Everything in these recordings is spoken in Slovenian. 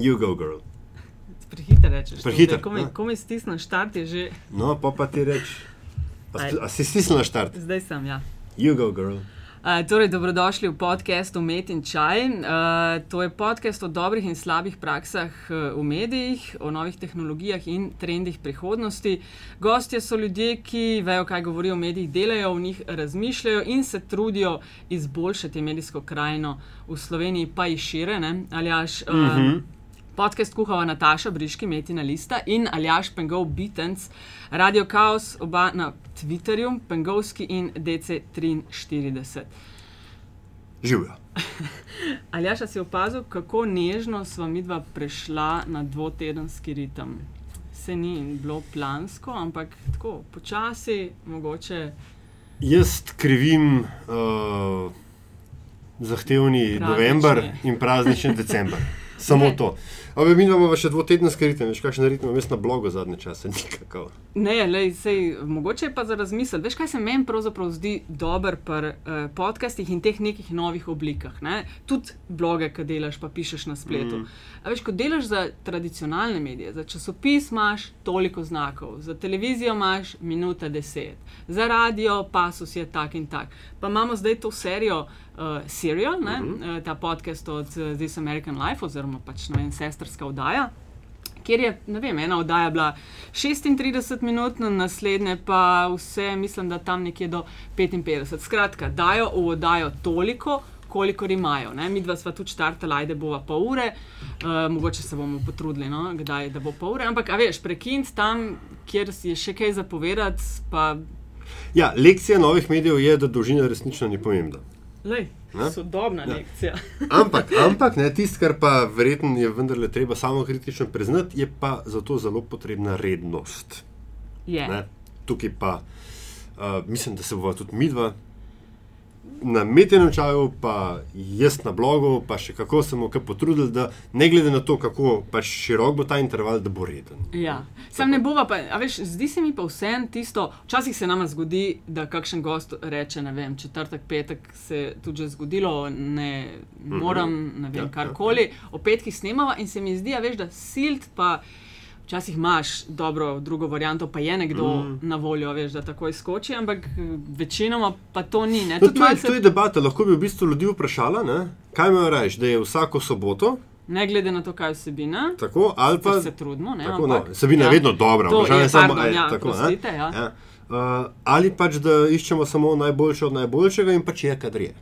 You go, girl. Prehiter rečeš. Prehiter, Ko mi, ja. ko mi stisneš štart, je že. No, pa pa ti reči. A, a si stisnil na štart? Zdaj sem, ja. You go, girl. Uh, torej, dobrodošli v podkastu Met in Čaj. Uh, to je podcast o dobrih in slabih praksah uh, v medijih, o novih tehnologijah in trendih prihodnosti. Gostje so ljudje, ki vejo, kaj govorijo o medijih, delajo v njih, razmišljajo in se trudijo izboljšati medijsko krajino v Sloveniji, pa in šire. ne. Aljaš, uh, mm -hmm. Podcast kuhava Nataša Briški, Metina Lista in Aljaš Pengov Beatens, Radio Chaos, oba na Twitterju, Pengovski in DC43. Živijo. Aljaš, si opazil, kako nežno sva midva prešla na dvotedenski ritem? Se ni bilo plansko, ampak tako počasi, mogoče. Jaz krivim uh, zahtevni Praznični. november in praznični december. Samo Ne. to. Ampak mi imamo še dvotedenski ritem, veš, kakšen ritem imam jaz na blogu zadnje čase, nikakov. Ne, lej, sej, mogoče je pa za razmisliti. Veš, kaj se meni pravzaprav zdi dober pri uh, podcastih in teh nekih novih oblikah. Ne? Tudi bloge, ki delaš, pa pišeš na spletu. Mm. Veš, ko delaš za tradicionalne medije, za časopis imaš toliko znakov, za televizijo imaš minuta deset, za radio pasus je tak in tak. Pa imamo zdaj to serijo uh, Serial, mm -hmm. uh, ta podcast od uh, This American Life, oziroma pač ne vem, sestrska oddaja kjer je vem, ena oddaja bila 36 minut, na naslednje pa vse, mislim, da tam nekje do 55. Skratka, dajo v oddajo toliko. Kolikor imajo. Ne? Mi dva sva tudi štartala, ajde bova pol ure, uh, mogoče se bomo potrudili, no? kdaj da bo pol ure. Ampak, a veš, prekinti tam, kjer je še kaj zapovedati, pa Ja, lekcija novih medijev je, da dolžina resnično ni pomembna. lej, Ne? sodobna Ja. lekcija. Ampak, ampak tisto, kar pa verjetno je vendarle treba samo kritično priznati, je pa zato zelo potrebna rednost. Je. Ne? Tukaj pa uh, mislim, da se bova tudi midva na metenem čaju, pa jaz na blogu, pa še kako se bomo potrudili, da ne glede na to, kako pač širok bo ta interval, da bo reden. Ja, sam ne bova pa, a veš, zdi se mi pa vsem tisto, včasih se nama zgodi, da kakšen gost reče, ne vem, četrtek, petek se je tudi že zgodilo, ne moram, ne vem, Ja, ja, karkoli, o petkih snemava in se mi zdi, a veš, da silt pa. Včasih imaš dobro, drugo varianto, pa je nekdo mm. na voljo, veš, da takoj skoči, ampak eh, večinoma pa to ni. Ne, No, to, je, malce- to je debata, lahko bi v bistvu ljudi vprašala, ne? kaj imajo reči, da je vsako soboto, ne glede na to, kaj je vsebina, tako, ali pa se trudimo. Ne, tako, ampak, no, Sabina je vedno dobra, vprašanje je, samo, pardon, ej, ja, tako, prostite, ja. Ja. Uh, ali pač, da iščemo samo najboljše od najboljšega in pač je, kadar je.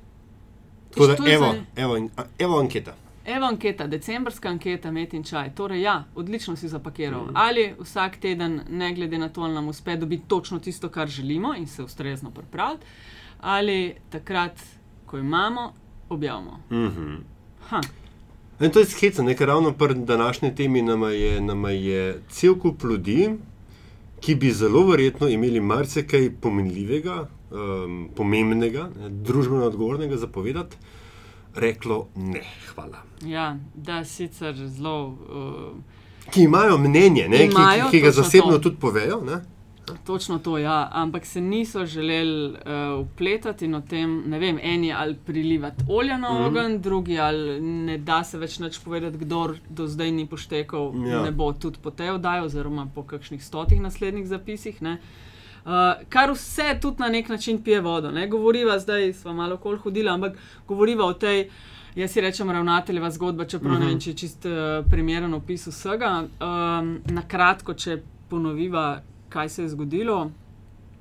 Tako da, je evo, evo, evo anketa. Evo anketa, decembrska anketa, met in čaj. Torej, ja, odlično si zapakiral. Mm. Ali vsak teden, ne glede na to, ali nam uspe dobiti točno tisto, kar želimo in se ustrezno pripraviti, ali takrat, ko imamo, objavimo. Mm -hmm. Ha, In to je skece, nekaj ravno pri današnji temi nama je, nama je cel kup ljudi, ki bi zelo verjetno imeli marsikaj pomenljivega, um, pomembnega, ne, družbeno odgovornega za povedati, reklo ne, hvala. ja, da sicer zelo. Uh, Ki imajo mnenje, ne, Imajo, ki, ki ga točno zasebno to. tudi povejo. Ne? Točno to, ja, ampak se niso želeli uh, upletati in o tem, ne vem, eni ali prilivati olja na Mhm. ogenj, drugi ali ne da se več nič povedati, kdo do zdaj ni poštekal, Ja. ne bo tudi po tej oddaji, oziroma po kakšnih stotih naslednjih zapisih. Ne. Uh, kar vse tudi na nek način pije vodo. Ne. Govoriva, zdaj smo malo kol hodili, ampak govoriva o tej. Jaz si rečem, ravnateljeva zgodba, čeprav uh -huh. ne vem, če je čist uh, primeren opis vsega. Um, na kratko, če ponoviva, kaj se je zgodilo.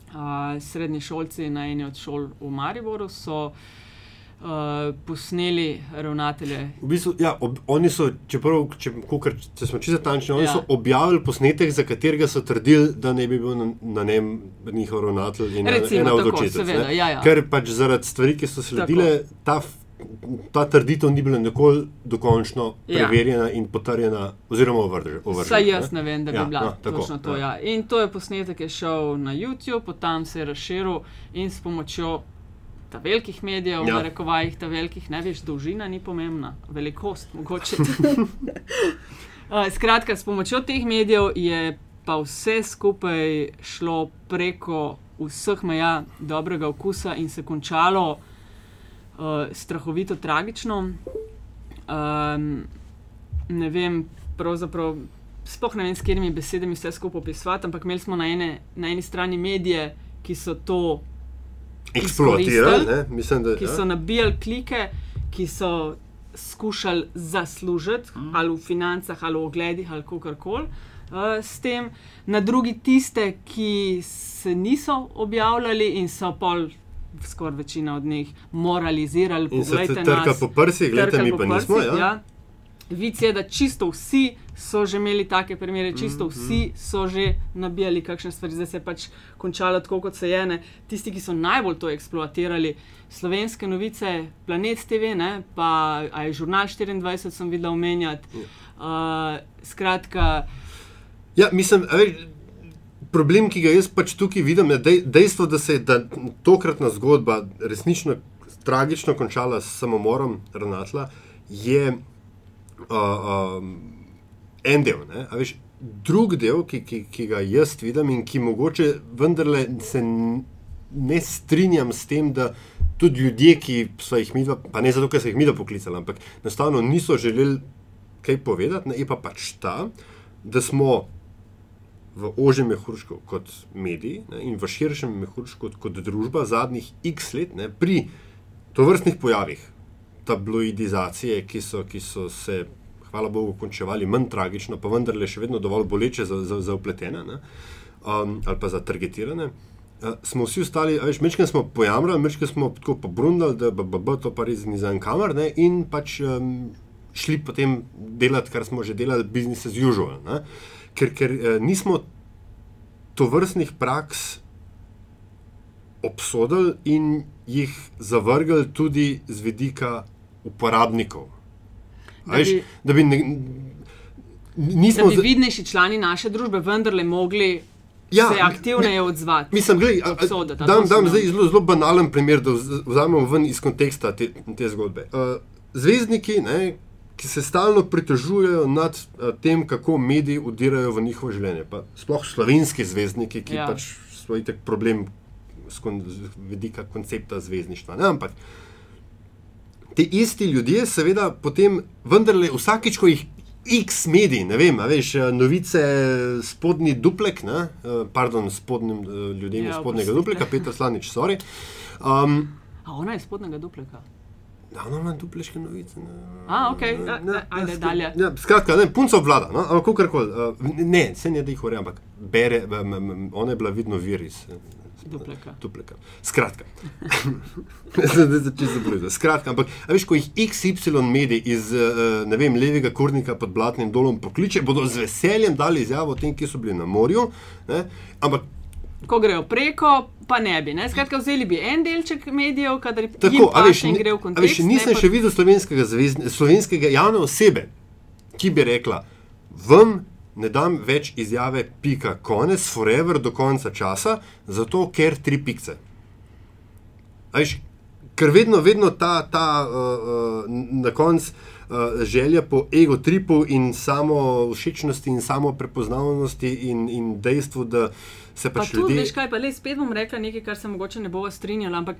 Uh, srednji šolci na eni od šol v Mariboru so uh, posneli ravnatelje. V bistvu, ja, ob, oni so, čeprav, če, kukar, če smo čisto tančni, oni Ja. ja. so objavili posnetek, za katerega so trdili, da ne bi bil na, na njem njihov ravnatelj in Recimo ena od tako, očetov. ja, ja. Ker pač zaradi stvari, ki so sledile, ta, f- ta trditev ni bila nikoli dokončno Ja. preverjena in potrjena, oziroma ovržena. Vsaj jaz ne vem, da bi Ja, bila no, tako, točno to. ja. Ja. In to je posnetek, ki je šel na YouTube, potem se je razširil in s pomočjo ta velikih medijev, Ja. ja. rekovajih, ta velikih, ne veš, dolžina ni pomembna, velikost mogoče. Uh, Skratka, s pomočjo teh medijev je pa vse skupaj šlo preko vseh meja dobrega okusa in se končalo uh, strahovito tragično. Um, ne vem, pravzaprav. Sploh ne vem, s katerimi besedami vse skupaj opisovati, ampak imeli smo na, ene, na eni strani medije, ki so to Eksploatirali, ne? mislim, da ki ja. so nabijali klike, ki so skušali zaslužiti, mm. ali v financah, ali v ogledih, ali kako koli. Uh, s tem, na drugi tiste, ki se niso objavljali in so pol, skoraj večina od njih, moralizirali. In se trka nas, po prsih, gledajte, trkali mi pa nismo. prsih, Ja? ja. Vic je, da čisto vsi so že imeli take primere, čisto Mhm, vsi so že nabijali kakšne stvari, zdaj se je pač končalo tako, kot se je. Ne. Tisti, ki so najbolj to eksploatirali, slovenske novice, Planet TV, ne, pa je žurnal 24, sem videl omenjati. Uh, skratka, Ja, mislim, veš, problem, ki ga jaz pač tukaj vidim, je dej, dejstvo, da se je da tokratna zgodba resnično tragično končala s samomorom Renatla, je uh, um, en del. Ne? Veš, drug del, ki, ki, ki ga jaz vidim in ki mogoče vendarle se ne strinjam s tem, da tudi ljudje, ki so jih mi, pa ne zato, ker so jih mi poklicali, ampak enostavno niso želeli kaj povedati, ne, je pa pač ta, da smo v ožjem mehurčku kot mediji ne, in v širšem mehurčku kot, kot družba zadnjih x let ne, pri tovrstnih pojavih tabloidizacije, ki so, ki so se, hvala Bogu, končevali manj tragično, pa vendarle še vedno dovolj boleče za, za, za upletene ne, um, ali pa za targetirane. Uh, smo vsi ostali, veš, mečkaj smo pojamrali, mečkaj smo tako pobrundali, da bo, bo, bo to pa res ni za en kamer, ne, in pač um, šli potem delati, kar smo že delali, business as usual. Ne, ker ker uh, nismo to vrstnih praks obsodili in jih zavrgli tudi z vidika uporabnikov. Da Veš, bi- da bi ne, da nismo bi za- vidnejši člani naše družbe vendarle mogli Ja, se aktivneje odzvati. Mislim, glej, a- a- Obsoditi, a dam, dam zdaj zelo, zelo banalen primer, da vz- vzamemo ven iz konteksta te, te zgodbe. Uh, zvezdniki, ne, ki se stalno pritožujejo nad uh, tem, kako mediji udirajo v njihovo življenje, pa sploh slovenski zvezdniki, ki ja. Pač svoj tak problem z, kon, vidika koncepta zvezdništva. Ne, ampak ti isti ljudje, seveda, potem vendarle vsakič, ko jih X mediji, ne vem, a veš, eh, novice, spodnji duplek, ne, eh, pardon, spodnjim eh, ljudem ja, spodnjega dupleka, Peter Slanič, sorry. Um, A ona je spodnega dupleka. Da, ona ima dupleške novice. Ne, A, ok, ne, ne, ja, ajde, sk- dalje. Ja, skratka, ne, punca obvlada, no, ampak kakorkoli. Ne, se ne da jih urejam, ampak bere, ona je bila vidno vir iz Dupleka. dupleka. Skratka, zdaj se čisto zabljuda. Skratka, ampak veš, ko jih XY mediji iz eh, ne vem, levega kurnika pod Blatnim dolom pokliče, bodo z veseljem dali izjavo o tem, ki so bili na morju. Ne, ampak Ko grejo preko, pa ne bi. Ne? Skratka, vzeli bi en delček medijev, kadar Tako, a veš, ni- gre v kontekst. veš, nisem ne pa- še videl slovenskega, zvezdne, slovenskega javne osebe, ki bi rekla, vam ne dam več izjave, pika, konec, forever do konca časa, zato ker tri pikce. A Veš, ker vedno, vedno ta, ta uh, uh, na koncu uh, želja po ego tripu in samo všečnosti in samo prepoznavnosti in, in dejstvu, da se Pa pač ljudje. veš kaj, pa le spet bom rekla nekaj, kar se mogoče ne bova strinjala, ampak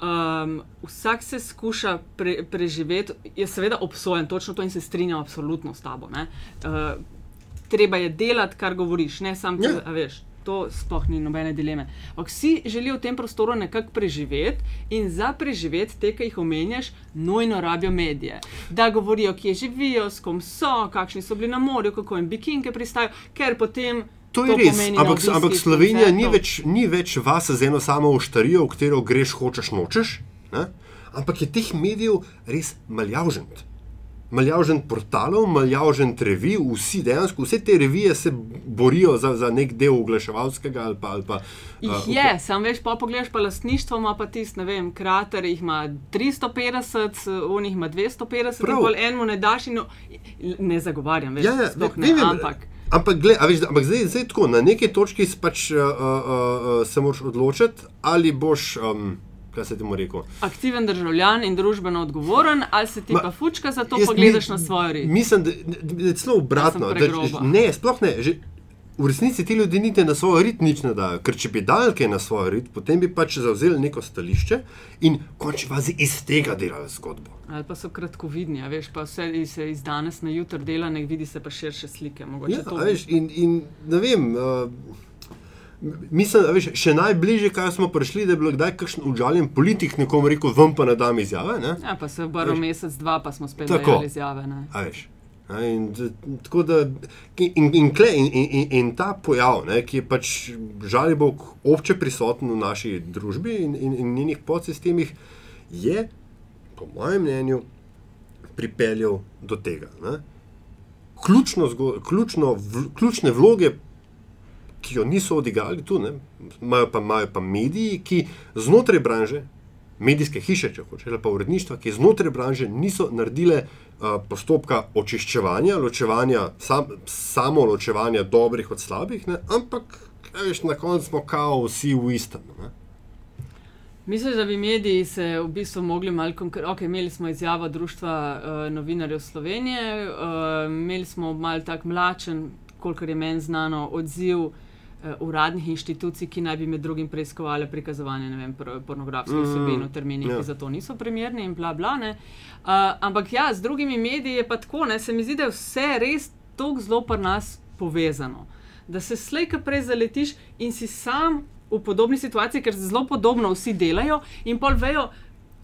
um, vsak se skuša pre, preživeti. Jaz seveda obsojam točno to in se strinjam absolutno s tabo. ne. Uh, treba je delati, kar govoriš, ne samo, Ja. ja. veš. To sploh ni nobene dileme. Ampak vsi želijo v tem prostoru nekako preživeti in za preživeti te, ki jih omenjaš, nujno rabijo medije. Da govorijo, kje živijo, s kom so, kakšni so bili na morju, kako jim bikinke pristajajo, ker potem. To je res, pomeni na ampak, obiskih ampak Slovenija ni več, ni več vas z eno samo oštarijo, v katero greš, hočeš, nočeš, ne? ampak je teh medijev res maljavžent. Maljavžen portalov, maljavžen revij, vsi dejansko, vse te revije se borijo za, za nek del oglaševalskega ali pa. Ali pa Jih uh, je, sam veš, pa pogledaš pa lastništvo, ima pa tisti, ne vem, krater jih ima 350, v njih ima 250, Prav. in pol enemu ne daš in no, ne zagovarjam, veš, Ja, ja, sploh ne, ne, vem, ampak. Ampak, gled, veš, ampak zdaj, zdaj tako, na neki točki pač, uh, uh, uh, se moraš odločiti, ali boš, um, kaj se ti mu rekel. Aktiven državljan in družbeno odgovoren, ali se ti Ma, pa fučka za to, pa gledaš mi- na svojo rit. Mislim, da, da, da je celo obratno. Da, že- ne, sploh ne. Že, v resnici ti ljudje niti na svoj rit nič ne dajo, ker če bi dal kaj na svoj rit, potem bi pač zavzeli neko stališče in končni fazi iz tega delali zgodbo. Ali pa so kratkovidni, veš, pa vse se iz danes na jutro dela, ne vidi se pa širše slike. Mogoče Ja, veš, in, in ne vem. Uh, Mislim, a veš, še najbližje, kaj smo prišli, da je bilo kdaj kakšen užaljen politik nekomu rekel, vam pa ne dam izjave. Ne? Ja, pa se obrnil Veš. mesec, dva, pa smo spet Tako. izjave. Ne. A veš. A In, tako da, in, in, kle, in, in, in, ta pojav, ne, ki je pač žal je Bog obče prisoten v naši družbi in, in, in njenih podsistemih, je, po mojem mnenju, pripeljal do tega. Ne. Ključno, zgo- ključno, v, ključne vloge, ki jo niso odigrali tu, ne, imajo, pa, imajo pa mediji, ki znotraj branže, medijske hiše, če hočeš, ali pa uredništva, ki znotraj branže niso naredile uh, postopka očiščevanja, ločevanja, sam, samo ločevanja dobrih od slabih, ne, ampak veš, na koncu smo kao vsi v istem. Ne. Misliš, da bi mediji se v bistvu mogli malo konkretno, ok, imeli smo izjavo Društva uh, novinarjev Slovenije, uh, imeli smo malo tak mlačen, kolikor je meni znano, odziv uh, uradnih inštitucij, ki naj bi med drugim preiskovali prikazovanje vem, por- pornografskih Mm, vsebin v terminih, ja. ki za to niso primerni in bla bla. ne. Uh, ampak ja, z drugimi mediji je pa tako, ne, se mi zdi, da je vse res tako zelo pri nas povezano. Da se slejka prej zaletiš in si sam v podobni situaciji, ker zelo podobno vsi delajo in pol vejo,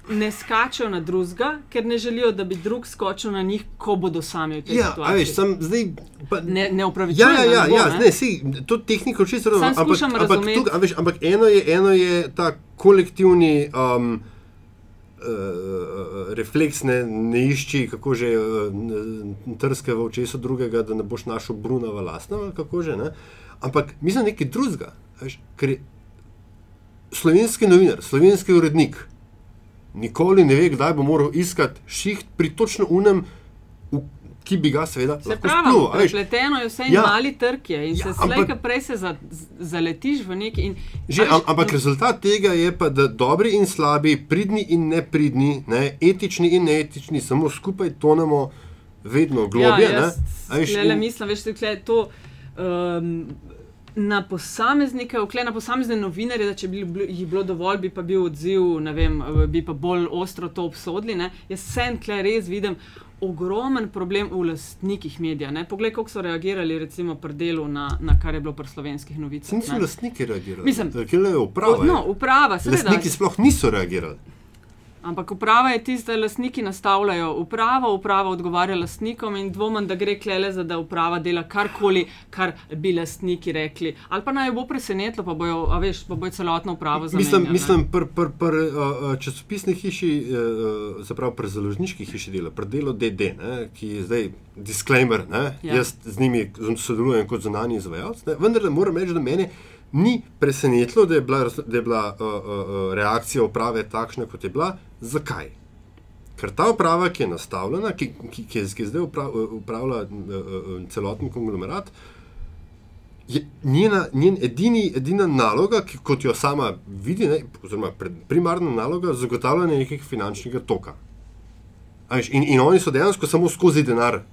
ne skačejo na drugega, ker ne želijo, da bi drug skočil na njih, ko bodo sami v tej Ja, situaciji. veš, sem zdaj. Pa, ne, ne Ja, upravičujem. ja, ja, ne bo, ja ne. ne, sej, to tehniko čisto razumem. Ampak, ampak, tuk, a veš, ampak eno, je, eno je ta kolektivni um, uh, refleks, ne, ne išči, kako že uh, trske v očesu drugega, da ne boš našel Bruna v lastnem, ali kako že. Ne? Ampak mislim nekaj drugega. Ker slovenski novinar, slovenski urednik nikoli ne ve, kdaj bo moral iskati šiht pri točno unem, ki bi ga seveda Se lahko veš. prepleteno je vse Ja. mali trg je in Ja, se ampak- slejka prej se za, zaletiš v neki. In, Že, am, ampak rezultat tega je pa, da dobri in slabi, pridni in nepridni, ne, etični in neetični, samo skupaj tonemo vedno globje. Ja, ne. jaz A veš, le in- mislim, veš, tukaj je to. Um, Na posameznike, okle, na posamezne novinarje, da če bi jih bilo dovolj, bi pa bil odziv, ne vem, bi pa bolj ostro to obsodili. Ne. Jaz sem tukaj res vidim ogromen problem v lastnikih medijev. Poglej, kako so reagirali recimo pri delu na, na kar je bilo pri slovenskih novicah. Niso ne. lastniki reagirali. Mislim, Ker je uprava. No, uprava, seveda. Lastniki sploh niso reagirali. Ampak uprava je tista, da lastniki nastavljajo upravo, uprava odgovarja lastnikom in dvomim, da gre klele za da uprava dela karkoli, kar bi lastniki rekli. Ali pa naj bo presenetilo, pa bojo, a veš, pa bojo celotno upravo Mislim, zamenjali, ne. mislim pri pr, pr, uh, časopisni hiši, uh, se pravi pri založniški hiši dela, pri delu DD, ne, ki je zdaj disclaimer, ne, Ja. ja. jaz z njimi sodelujem kot zunani izvajalec, vendar moram reči, da mene ni presenetilo, da je bila, da je bila uh, uh, reakcija uprave takšna, kot je bila. Zakaj? Ker ta uprava, ki je nastavljena, ki, ki, ki, je, ki je zdaj upra, upravlja uh, uh, celoten konglomerat, je njena, njen edini, edina naloga, ki, kot jo sama vidi, ne, oziroma primarna naloga, zagotavljanje nekega finančnega toka. In, in oni so dejansko samo skozi denar.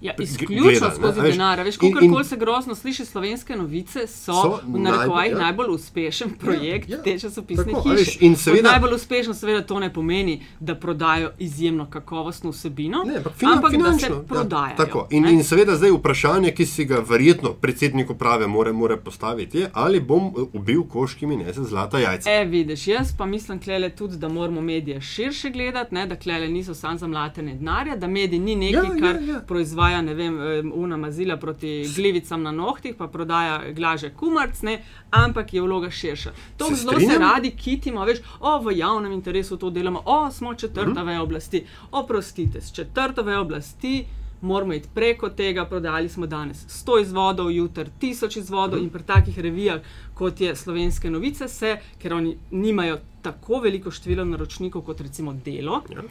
Ja, izključno gleda, ne, skozi veš, denar. Veš, kako koli se grozno sliši, slovenske novice so, So v narekovajih najbolj- ja. najbolj uspešen projekt ja. ja, te časopisne Tako, veš, hiše. in Kot seveda- najbolj uspešno, seveda, to ne pomeni, da prodajo izjemno kakovostno vsebino, Ne, ampak finan, ampak da se prodajajo. Ja. In, ne. in seveda zdaj vprašanje, ki si ga verjetno predsednik uprave more, more postaviti, je, ali bom eh, ubil koš, ki mi nese zlata jajca. E, vidiš, jaz pa mislim, klele, tudi, da moramo medije širše gledati, ne, da klele niso samo za mlatenje denarja, da medij ni nekaj, Ja, ja, kar ja. proizvaja ne vem, em, una mazila proti glivicam na nohtih, pa prodaja glaže kumarc, ne, ampak je vloga širša. To Se zelo se strinjam. radi kitimo, veš, o, v javnem interesu to delamo, o, smo četrta Mhm. veja oblasti. Oprostite, s četrto vejo oblasti. Moramo iti preko tega, prodali smo danes 100 izvodov, jutri 1000 izvodov, in pri takih revijah, kot je Slovenske novice, se, ker oni nimajo tako veliko število naročnikov kot recimo Delo, Ja.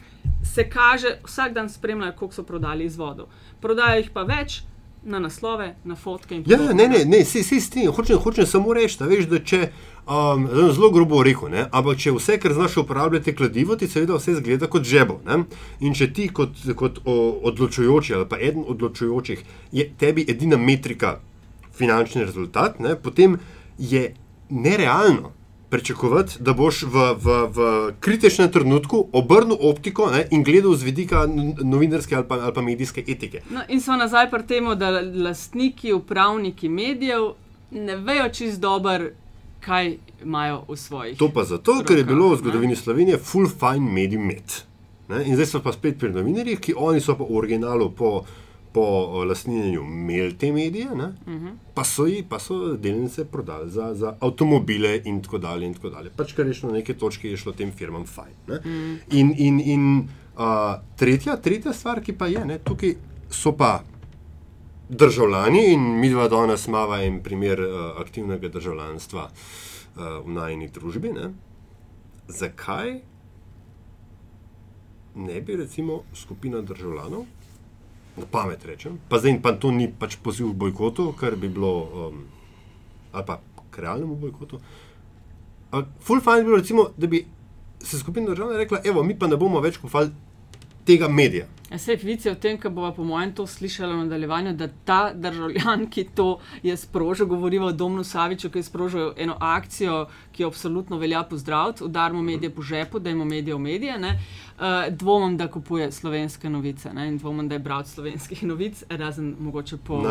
se kaže, vsak dan spremljajo, koliko so prodali izvodov. Prodajajo jih pa več na naslove, na fotke in Ja, podobno. ne, ne, ne, se, se strinjam, hočem, hočem samo reči, da veš, da če, um, zelo grobo rekel, ne, ampak če vse, kar znaš uporabljati kladivo, ti seveda vse zgleda kot žebo. Ne? In če ti kot, kot o, odločujoči ali pa eden odločujočih je tebi edina metrika finančni rezultat, ne, potem je nerealno pričakovati, da boš v, v, v kritičnem trenutku obrnil optiko ne, in gledal z vidika novinarske ali pa, ali pa medijske etike. No, in smo nazaj pri tem, da lastniki, upravniki medijev ne vejo čist dobro. Kaj imajo v svojih? To pa zato, rokah, ker je bilo v zgodovini ne? Slovenije full fine medij med. In zdaj so pa spet pri novinarjih, ki oni so pa v originalu po po lastninjenju imeli te medije, uh mhm. -huh. pa, so ji, pa so delnice prodali za, za avtomobile in tako dalje. In tako dalje. Pač, kar je šlo na neke točke, je šlo tem firmam fajn. Uh mhm. -huh. In, in, in uh, tretja, tretja stvar, ki pa je, ne, tukaj so pa. Državljani in mi dva danes imamo en primer uh, aktivnega državljanstva uh, v najni družbi. Ne? Zakaj ne bi recimo skupina državljanov na pamet rečem. Pa zdaj pa to ni pač poziv k bojkotu, kar bi bilo, um, ali pa k realnemu bojkotu. Full fine bi bilo, recimo, da bi se skupina državljanov rekla, evo, mi pa ne bomo več kupovali tega medija. Vse je vice o tem, kar bomo, po mojem, to slišali v nadaljevanju, da ta državljan, ki to je sprožil, govorimo o Domnu Saviču, ki je sprožil eno akcijo, ki jo absolutno velja pozdraviti, udarmo medije po žepu, da imamo medije v medije. Uh, dvomim, da kupuje slovenske novice ne? in dvomim, da je bral slovenskih novic, razen mogoče po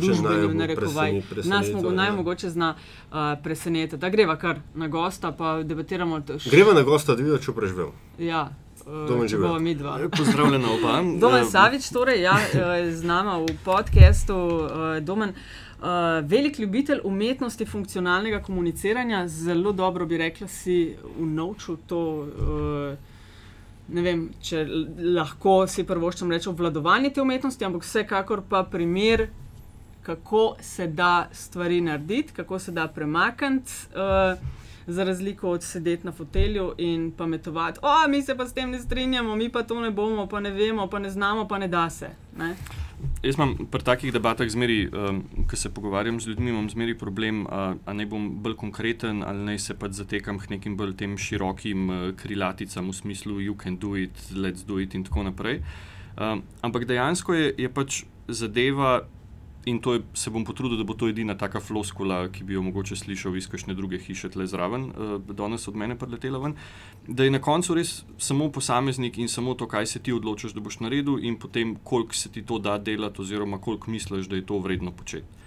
službenem narekovaj. Nas mogo, naj mogoče zna uh, presenetiti. Da greva kar na gosta, pa debatiramo. Greva na gosta, da vidiš, če preživel. Ja. Če bomo mi dva. Pozdravljena oba. Domen Savič, torej, ja, z nami v podkastu Domen. Uh, velik ljubitelj umetnosti funkcionalnega komuniciranja, zelo dobro bi rekla, si unovčil to, ne vem, če lahko si prvoščem reči obvladovanje te umetnosti, ampak vsekakor pa primer, kako se da stvari narediti, kako se da premakniti. Uh, za razliko od sedeti na fotelju in pametovati, o, mi se pa s tem ne strinjamo, mi pa to ne bomo, pa ne vemo, pa ne znamo, pa ne da se. Ne? Jaz imam pri takih debatah, um, ko se pogovarjam z ljudmi, imam zmeri problem, ali naj bom bolj konkreten ali naj se pač zatekam k nekim bolj tem širokim uh, krilaticam v smislu, you can do it, let's do it in tako naprej. Um, ampak dejansko je, je pač zadeva in to je, se bom potrudil, da bo to edina taka floskula, ki bi jo mogoče slišal iz kakšne druge hiše tle zraven, uh, danes od mene preletela ven. Da je na koncu res samo posameznik in samo to, kaj se ti odločiš, da boš naredil, in potem koliko se ti to da delati, oziroma koliko misliš, da je to vredno početi.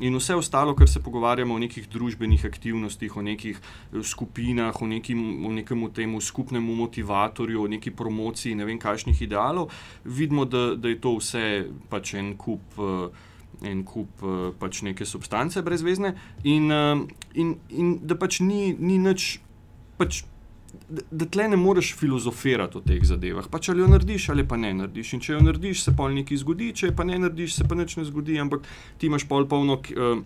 In vse ostalo, kar se pogovarjamo o nekih družbenih aktivnostih, o nekih eh, skupinah, o, nekim, o nekem temu skupnemu motivatorju, o neki promociji, ne vem, kakšnih idealov, vidimo, da, da je to vse pač en kup. Uh, en kup uh, pač neke substance brezvezne, in, uh, in, in da pač ni, ni nič, pač, da, da tle ne moreš filozofirati o teh zadevah. Pač ali jo narediš, ali pa ne narediš. In če jo narediš, se pa nekaj zgodi, če pa ne narediš, se pa nič ne zgodi, ampak ti imaš pol polno. Uh,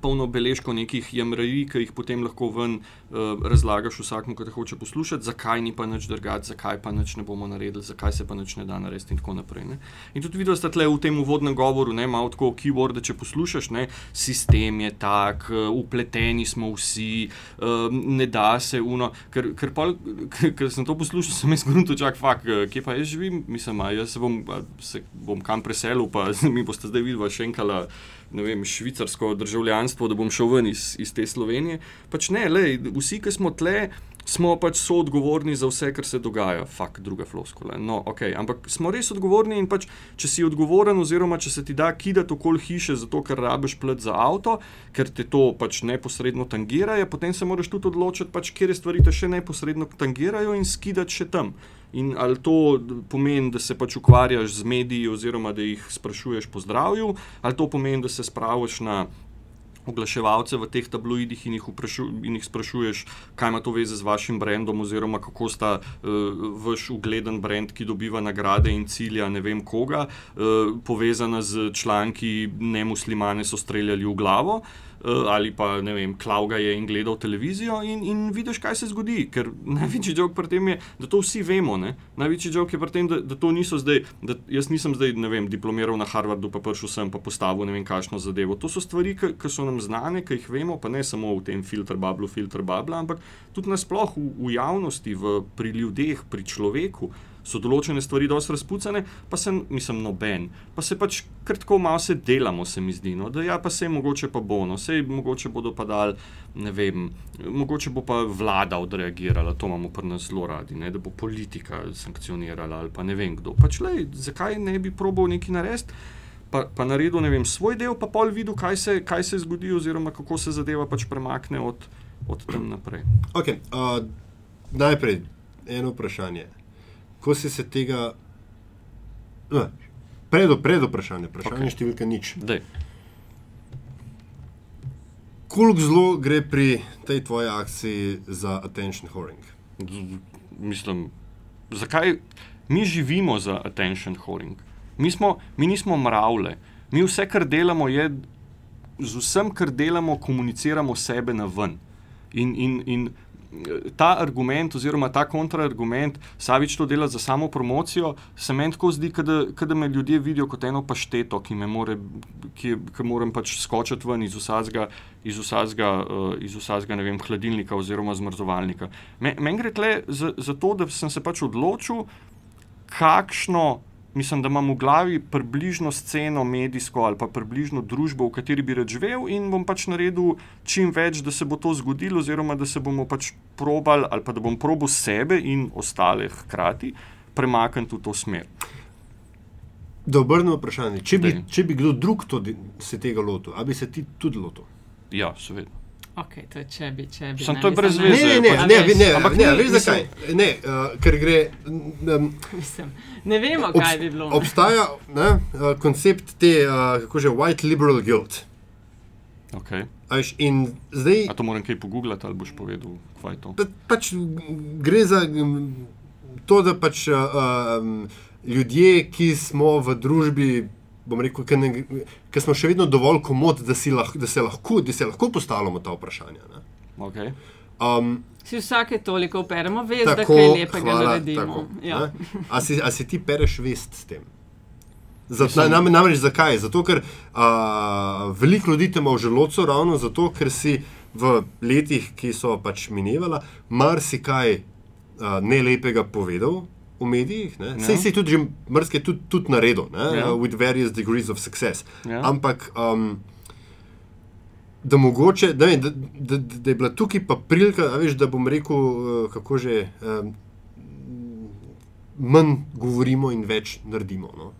polno beležko nekih jamraj, ki jih potem lahko ven uh, razlagaš vsakmu, ki te hoče poslušati, zakaj ni pa nič drugače, zakaj pa nič ne bomo naredili, zakaj se pa nič ne da narediti in tako naprej. Ne? In tudi videl ste tle v tem uvodnem govoru, ne malo tako keyword, če poslušaš, ne? sistem je tak, upleteni smo vsi, ne da se uno. Ker, ker, pol, ker, ker sem to poslušal, sem jaz grunto čak, fak, kje pa jaz živim, mislim, jaz se bom, se bom kam preselil, pa mi boste zdaj videli še enkala vem, švicarsko državljanstvo, da bom šel ven iz, iz te Slovenije. Pač ne, lej, vsi, ki smo tle, smo pač soodgovorni za vse, kar se dogaja. Fak, druga floskula. No, okay. Ampak smo res odgovorni in pač, če si odgovoren, oziroma če se ti da kidati okoli hiše, zato ker rabiš plet za avto, ker te to pač neposredno tangira, potem se moraš tudi odločiti, pač, kje stvari te še neposredno tangirajo in skidati še tam. In ali to pomeni, da se pač ukvarjaš z mediji, oziroma da jih sprašuješ po zdravju, ali to pomeni, da se spraviš na oglaševalce v teh tabloidih in jih, in jih sprašuješ, kaj ima to veze z vašim brandom, oziroma kako sta uh, vaš ugleden brand, ki dobiva nagrade in cilja ne vem koga, uh, povezana z članki, ne muslimane so streljali v glavo. Eh, ali pa ne vem, Klauga je in gledal televizijo in, in vidiš, kaj se zgodi. Ker največji jok pri tem je, da to vsi vemo. Ne? Največji jok je pri tem, da, da to niso zdaj, da jaz nisem zdaj, ne vem, diplomiral na Harvardu, pa prišel sem pa postavil ne vem, kakšno zadevo. To so stvari, ki so nam znane, ki jih vemo, pa ne samo v tem filtr bablu, filtr babla, ampak tudi nasploh v, v javnosti, v, pri ljudeh, pri človeku so določene stvari dosti razpucane, pa se, mislim, noben. Pa se pač kratko malo se delamo, se mi zdi. No, da ja, pa se mogoče pa bo, no, se mogoče bodo pa dal, ne vem, mogoče bo pa vlada odreagirala, to imamo pri nas zelo radi, ne, da bo politika sankcionirala ali pa ne vem kdo. Pač, lej, zakaj ne bi probal nekaj narediti? Pa, pa naredil vem, svoj del, pa pol videl, kaj se, kaj se zgodi, oziroma kako se zadeva pač premakne od, od tam naprej. Okay, uh, najprej eno vprašanje. Ko si se tega. No, pred, pred vprašanje, vprašanje okay. številka nič. Dej. Koliko zelo gre pri tej tvoji akciji za attention whoring? Z- Mislim, zakaj mi živimo za attention whoring? Mi, smo, mi nismo mravlje. Mi vse, kar delamo, je z vsem, kar delamo, komuniciramo sebe na ven. In, in, in ta argument, oziroma ta kontraargument, Savič to dela za samo promocijo, se meni tako zdi, da me ljudje vidijo kot eno pašteto, ki more, ki, ki moram pač skočiti ven iz vsakega, iz vsakega, uh, iz vsakega ne vem, hladilnika oziroma zmrzovalnika. Me- Meni gre tle za, za to, da sem se pač odločil, kakšno. Mislim, da imam v glavi približno sceno, medijsko ali pa približno družbo, v kateri bi rad živel, in bom pač naredil čim več, da se bo to zgodilo, oziroma da se bomo pač probali, ali pa da bom probil sebe in ostale hkrati premakniti v to smer. Da obrnemo vprašanje. Če bi, Daj. če bi kdo drug to, se tega lotil, ali bi se ti tudi lotil? Ja, seveda. Okay, to je če bi, če bi. Ne, to brez ne- veze. Ne, ne, ne, pač- ne, ne, Ampak ne, veš zakaj? Ne, uh, ker gre. Um, Mislim, ne vemo, kaj bi bilo. ne. obstaja ne, uh, koncept te, uh, kako že, white liberal guilt. Okay. A veš, In zdaj A to moram kaj pogooglati, ali boš povedal, kaj je to? pa, pač gre za to, da pač uh, um, ljudje, ki smo v družbi. Bom rekel, ki smo še vedno dovolj komod, da, si lah, da, se lahko, da se lahko postavljamo ta vprašanja. ne. Okay. Um, Si vsake toliko operemo, veš, da tako, kaj lepega hvala, naredimo. tako, ja. a, si, a si ti pereš vest s tem? Zato, nam, namreč zakaj? Zato, ker a, veliko ljudi ima v želodcu, ravno zato, ker si v letih, ki so pač minevala, marsikaj a, nelepega povedal v medijih. Ne? Sej Ja. si tudi že mrske tudi, tudi naredil, ne? Ja. uh, with various degrees of success. Ja. Ampak. Um, Da, mogoče, da, vem, da, da, da je bila tukaj pa prilika, veš, da bom rekel, eh, kako že um, manj govorimo in več naredimo. No?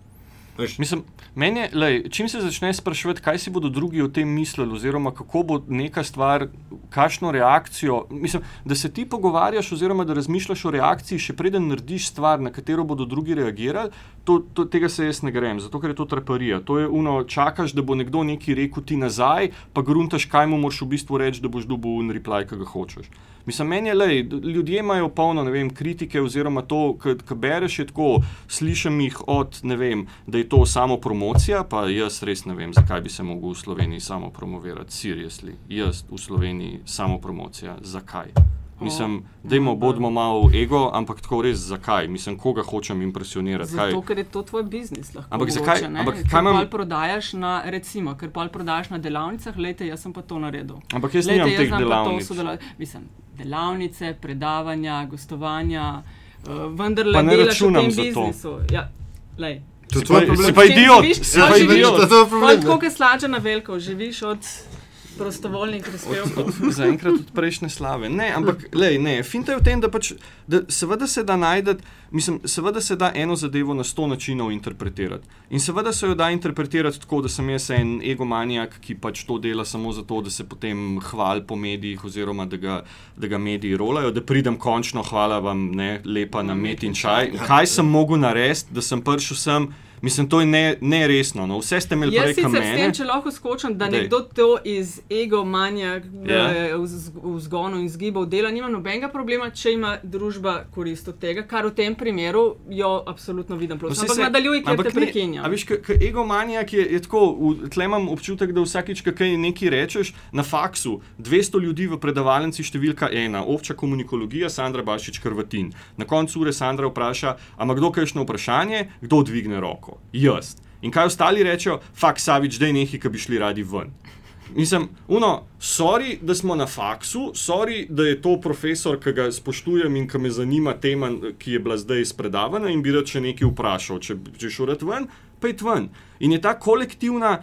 Veš, Mislim, meni je, lej, čim se začne spraševati, kaj si bodo drugi o tem mislili, oziroma kako bo neka stvar, kakšno reakcijo. Mislim, da se ti pogovarjaš, oziroma da razmišljaš o reakciji, še preden narediš stvar, na katero bodo drugi reagirali, to, to, tega se jaz ne grem, zato ker je to traparija. To je uno, čakaš, da bo nekdo nekaj rekel ti nazaj, pa gruntaš, kaj mu moraš v bistvu reči, da boš dobil un reply, ki ga hočeš. Mislim, meni je le, ljudje imajo polno ne vem, kritike, oziroma to, kar bereš, je tako, slišim jih od, ne vem, da je to samo promocija, pa jaz res ne vem, zakaj bi se mogel v Sloveniji samo promovirati, seriously. Jaz v Sloveniji samo promocija, zakaj? Mislim, dajmo, bodimo malo ego, ampak tako res zakaj? Mislim, koga hočem impresionirati? kaj? Zato, ker je to tvoj biznis. Lahko Ampak mogoče, zakaj- ne? ampak Ker kaj imam- prodajaš na, recimo, ker pol prodajaš na delavnicah, lejte, jaz sem pa to naredil. Ampak jaz nimam teh delavnic. Mislim, delavnice, predavanja, gostovanja, uh, vendarle Pa ne delaš v računam tem za to. biznisu. Ja, lej. to je Si tvoj pa- problem. si pa idiot, si pa idiot. To. Tako je slača na veliko, živiš od prostovoljnih prispevkov. Zaenkrat od prejšnje slave. Ne, ampak lej, ne, finta je v tem, da, pač, da seveda se da najdete, mislim, seveda se da eno zadevo na sto načinov interpretirati. In seveda se jo da interpretirati tako, da sem jaz en egomanijak, ki pač to dela samo zato, da se potem hvali po medijih, oziroma da ga, da ga mediji rolajo, da pridem končno, hvala vam, ne, lepa na met in čaj. Kaj sem mogel narediti, da sem prišel sem? Mislim, to je ne- neresno. No. Vse ste imeli prej s kamene. tem, če lahko skočim, da Dej. nekdo to iz egomanja Ja. yeah. v zgonu in zgibov dela, nima nobenega problema, če ima družba korist od tega, kar v tem primeru jo absolutno vidim. Plus. Vsi Ampak se- nadaljuj, ker te ni- prekinjam. A veš, kot egomanijak je, je tako, v- tle imam občutek, da vsakič, kaj nekaj rečeš, na faksu 200 ljudi v predavalnici številka ena, obča komunikologija, Sandra Bašič Krvatin. Na koncu ure Sandra vpraša, a ima kdo kakšno vprašanje, kdo dvigne roko? Jaz. In kaj ostali rečejo, fakt Savič, da je nekaj, ki bi šli radi ven. Mislim, uno, sorry, da smo na faksu, sorry, da je to profesor, ki ga spoštujem in ki me zanima tema, ki je bila zdaj izpredavana in bi rad še nekaj vprašal. Če, če šurat ven, pa je ven. In je ta kolektivna.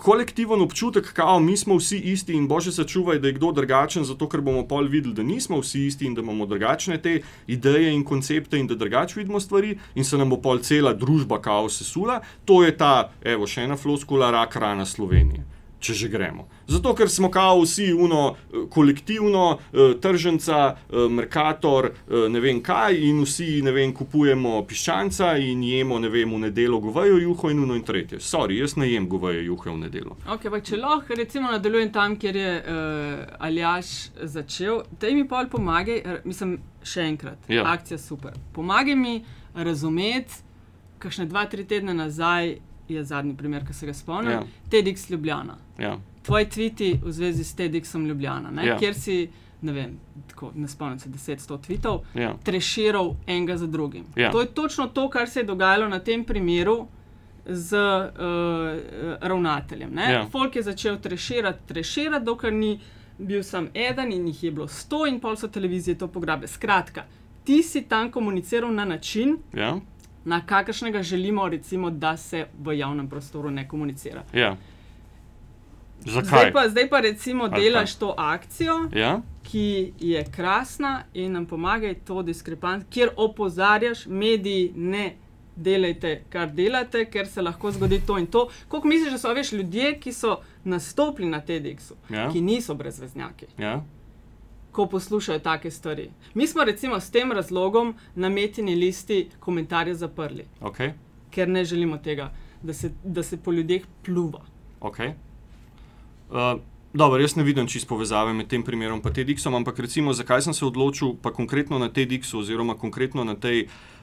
Kolektiven občutek, da mi smo vsi isti in bože se čuvaj, da je kdo drugačen, zato ker bomo pol videli, da nismo vsi isti in da imamo drugačne te ideje in koncepte in da drugače vidimo stvari in se nam bo pol cela družba kaos sesula. To je ta, evo, še ena floskula, rak rana Slovenije če že gremo. Zato, ker smo kao vsi uno, eh, kolektivno, eh, tržnica, eh, Merkator, ne vem kaj, in vsi ne vem, kupujemo piščanca in jemo ne vem, v nedeljo govejo juho in uno in tretje. Sorry, jaz ne jem govejo juhe v nedeljo. Okay, pa, če lahko recimo nadaljujem tam, kjer je uh, Aljaš začel, da mi pa pomagaj, mislim, še enkrat, ja. akcija super. Pomagaj mi razumeti, kakšne dva, tri tedne nazaj je zadnji primer, ki se ga spomnim, ja. TEDx Ljubljana. Ja. Tvoji tviti v zvezi s TEDxom Ljubljana, ja. kjer si, ne vem, tako, ne spomnim se, 10-100 tvitev, ja. treširal enega za drugim. Ja. To je točno to, kar se je dogajalo na tem primeru. Z uh, ravnateljem. Ja. Folk je začel treširati, treširati, dokler ni bil sam eden in jih je bilo sto, in pol so televizije to pograbile. Skratka, ti si tam komuniciral na način, ja na kakršnega želimo, recimo, da se v javnem prostoru ne komunicira. Ja. Zdaj pa, zdaj pa recimo delaš to akcijo, ja? ki je krasna in nam pomaga to diskrepanc, kjer opozarjaš, mediji ne delajte, kar delate, ker se lahko zgodi to in to. Kako misliš, da so veš ljudje, ki so nastopili na TEDxu, ja? ki niso brezveznjaki? Ja? Ko poslušajo take stvari. Mi smo recimo s tem razlogom na metini listi komentarje zaprli, okay. ker ne želimo tega, da se, da se po ljudeh pluva. Okay. Uh, dobro, jaz ne vidim čisto povezave med tem primerom in TEDxom, ampak recimo, zakaj sem se odločil pa konkretno na TEDxu oziroma konkretno na tej. Uh,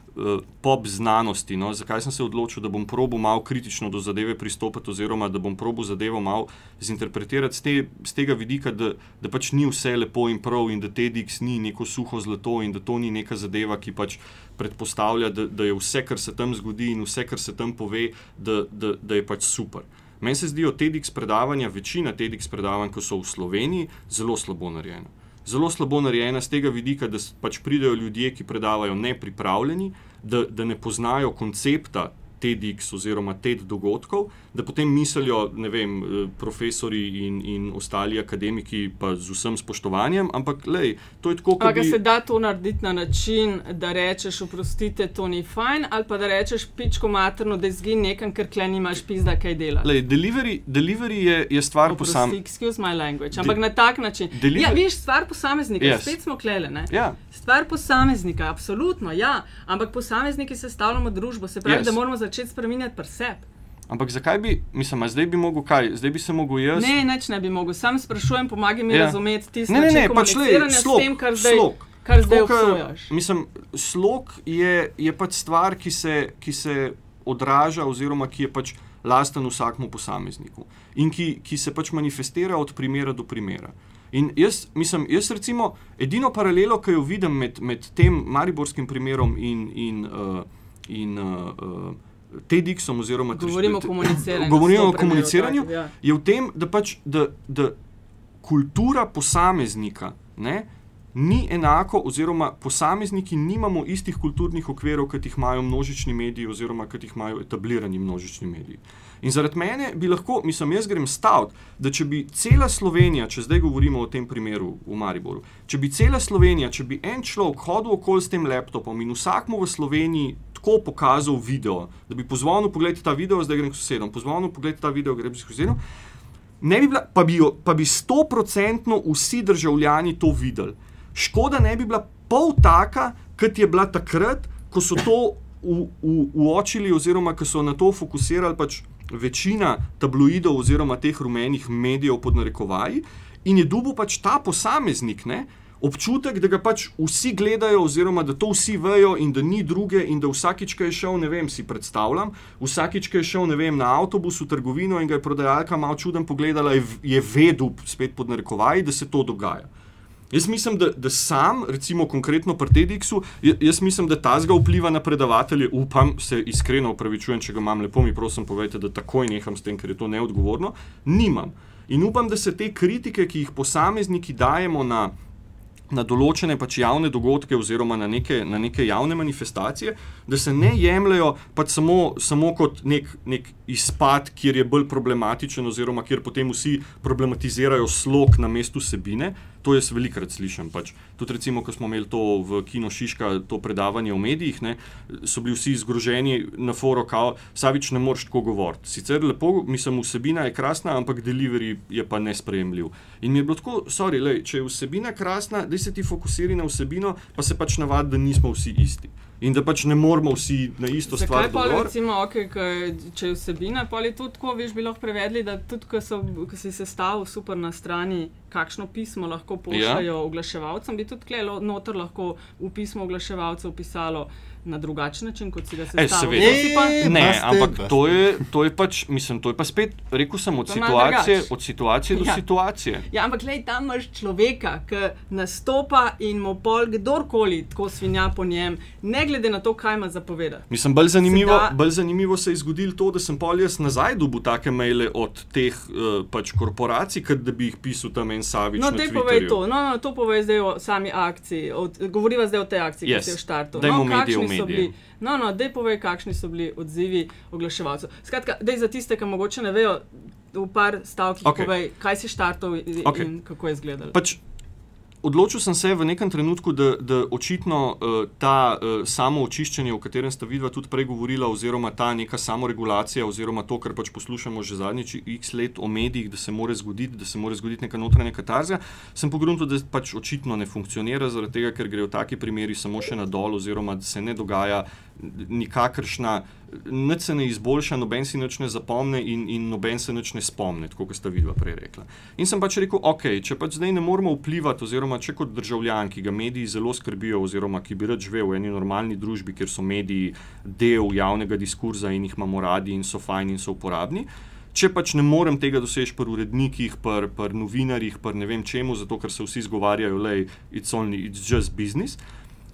pop znanosti. No? Zakaj sem se odločil, da bom probo malo kritično do zadeve pristopiti, oziroma da bom probo zadevo malo zinterpretirati z, te, z tega vidika, da, da pač ni vse lepo in prav, in da TEDx ni neko suho zlato, in da to ni neka zadeva, ki pač predpostavlja, da, da je vse, kar se tam zgodi in vse, kar se tam pove, da, da, da je pač super. Meni se zdijo TEDx predavanja, večina TEDx predavanj, ki so v Sloveniji, zelo slabo narejena zelo slabo narejena z tega vidika, da pač pridejo ljudje, ki predavajo nepripravljeni, da, da ne poznajo koncepta TEDx oziroma TED dogodkov, da potem mislijo, ne vem, eh, profesori in, in ostali akademiki, pa z vsem spoštovanjem, ampak lej, to je tako, kot. Bi... Se da to narediti na način, da rečeš, oprostite, to ni fajn, ali pa da rečeš, pičko materno, da zgin nekam, ker kleni imaš pizda, kaj dela. Lej, delivery, delivery je, je stvar posameznika. Excuse my language, ampak De na tak način. Delivery... Ja, viš, stvar posameznika, yes. spet smo klele. Ja. Stvar posameznika, absolutno, ja, ampak posamezniki sestavljamo družbo, se pravi, yes. da moramo začeti spremenjati preseb. Ampak zakaj bi, mislim, zdaj bi mogel kaj, zdaj bi se mogel jaz? Ne, neč ne bi mogel, sam sprašujem, pomagaj mi ja. razumeti tisto, ne, ne, ne, pač le, slog, tem, kar zdaj, slog. Kar zdaj obsojaš. Mislim, slog je, je pač stvar, ki se, ki se odraža oziroma ki je pač lasten vsakmu posamezniku in ki, ki se pač manifestira od primera do primera. In jaz, mislim, jaz recimo, edino paralelo, ki jo vidim med, med tem mariborskim primerom in, in, uh, in uh, uh, TEDxom, oziroma govorimo o komuniciranju. Govorimo o komuniciranju, ja. je v tem, da pač da, da kultura posameznika ne, ni enako, oziroma posamezniki nimamo istih kulturnih okvirov, kot jih imajo množični mediji, oziroma kot jih imajo etablirani množični mediji. In zaradi mene bi lahko, mislim, jaz grem staviti, da če bi cela Slovenija, če zdaj govorimo o tem primeru v Mariboru, če bi cela Slovenija, če bi en človek hodil okoli s tem laptopom in vsakmu v Sloveniji tako pokazal video, da bi pozval, pogledaj ta video, zdaj grem k sosedom, pozval, pogledaj ta video, grem k sosedom. Ne bi bila, pa bi, pa bi stoprocentno vsi državljani to videli. Škoda ne bi bila pol taka, kot je bila takrat, ko so to uočili, oziroma ko so na to fokusirali pač večina tabloidov oziroma teh rumenih medijev pod narekovaji, in je dubo pač ta posameznik. Ne, občutek, da ga pač vsi gledajo, oziroma da to vsi vejo, in da ni druge, in da vsakič, ki je šel, ne vem, si predstavljam, vsakič, ki je šel vem, na avtobus v trgovino in ga je prodajalka malo čuden pogledala, je, je vedel, spet pod narekovaji, da se to dogaja. Jaz mislim, da, da sam, recimo konkretno pri TEDxu, jaz mislim, da ta zga vpliva na predavatelje. Upam, se iskreno upravičujem, če ga imam lepo, mi prosim, povejte, da takoj neham s tem, ker je to neodgovorno. Nimam. In upam, da se te kritike, ki jih posamezniki dajemo na na določene pač javne dogodke oziroma na neke, na neke javne manifestacije, da se ne jemljajo pač samo, samo kot nek, nek izpad, kjer je bolj problematičen, oziroma kjer potem vsi problematizirajo slog na mestu sebine. To jaz velikokrat slišim. Pač. Tudi, recimo, ko smo imeli to v Kino Šiška, to predavanje v medijih, ne, so bili vsi zgroženi na foru, kao, Savič, ne moreš tako govoriti. Sicer lepo, mislim, vsebina je krasna, ampak delivery je pa nespremljiv. In mi je bilo tako, sorry, lej, če je vsebina krasna, da se ti fokusira na vsebino, pa se pač navadi, da nismo vsi isti in da pač ne moramo vsi na isto Zakaj stvar. pa recimo, okay, k, če je vsebina, pa je to tako, veš, bi lahko prevedli, da tudi, ko, so, ko si sestavil super na strani, kakšno pismo lahko pošljajo ja. oglaševalcem, bi tudi klelo noter lahko v pismo oglaševalcev pisalo na drugačen način, kot si ga sestavil. seveda. To si pa, E, Ne, Baste, ampak baste. to je, to je pač, mislim, to je pa spet, rekel sem, od je situacije, od situacije do Ja. situacije. Ja, ampak lej, tam imaš človeka, ki nastopa in mu pol kdorkoli tako svinja po njem, ne glede na to, kaj ima zapovedati. Mislim, bolj zanimivo, da- bolj zanimivo se je zgodilo to, da sem pol jaz nazaj dobil take maile od teh uh, pač korporacij, kot da bi jih pisal tam en Savič. No, te povej to, no, no, to povej zdaj o sami akciji. Od, govoriva zdaj o tej akciji, Yes. ki si jo štartil. Dajmo No, kakšni so bili- No, no, dej povej, kakšni so bili odzivi oglaševalcev. Skratka, dej za tiste, ki mogoče ne vejo, v par stavkih okay. povej, kaj si štartal in, okay. in kako je izgledalo. Pač, odločil sem se v nekem trenutku, da, da očitno uh, ta uh, samo očiščenje, o katerem sta vidva tudi prej govorila, oziroma ta neka samoregulacija, oziroma to, kar pač poslušamo že zadnjič x let o medijih, da se mora zgoditi, da se mora zgoditi neka notranja katarzija, sem pogrunil, da pač očitno ne funkcionira, zaradi tega, ker gre v taki primeri samo še na dol, oziroma da se ne dogaja nikakršna, nič se ne izboljša, noben si nič ne zapomne in, in noben se nič ne spomne, tako kot sta vidva prej rekla. In sem pač rekel, ok, če pač zdaj ne moramo vplivati, oziroma če kot državljan, ki ga mediji zelo skrbijo, oziroma ki bi rad živel v eni normalni družbi, kjer so mediji del javnega diskurza in jih imamo radi in so fajni in so uporabni. Če pač ne morem tega doseči pri urednikih, pri, pri novinarjih, pri ne vem čemu, zato ker se vsi zgovarjajo, da je it's only, it's just business.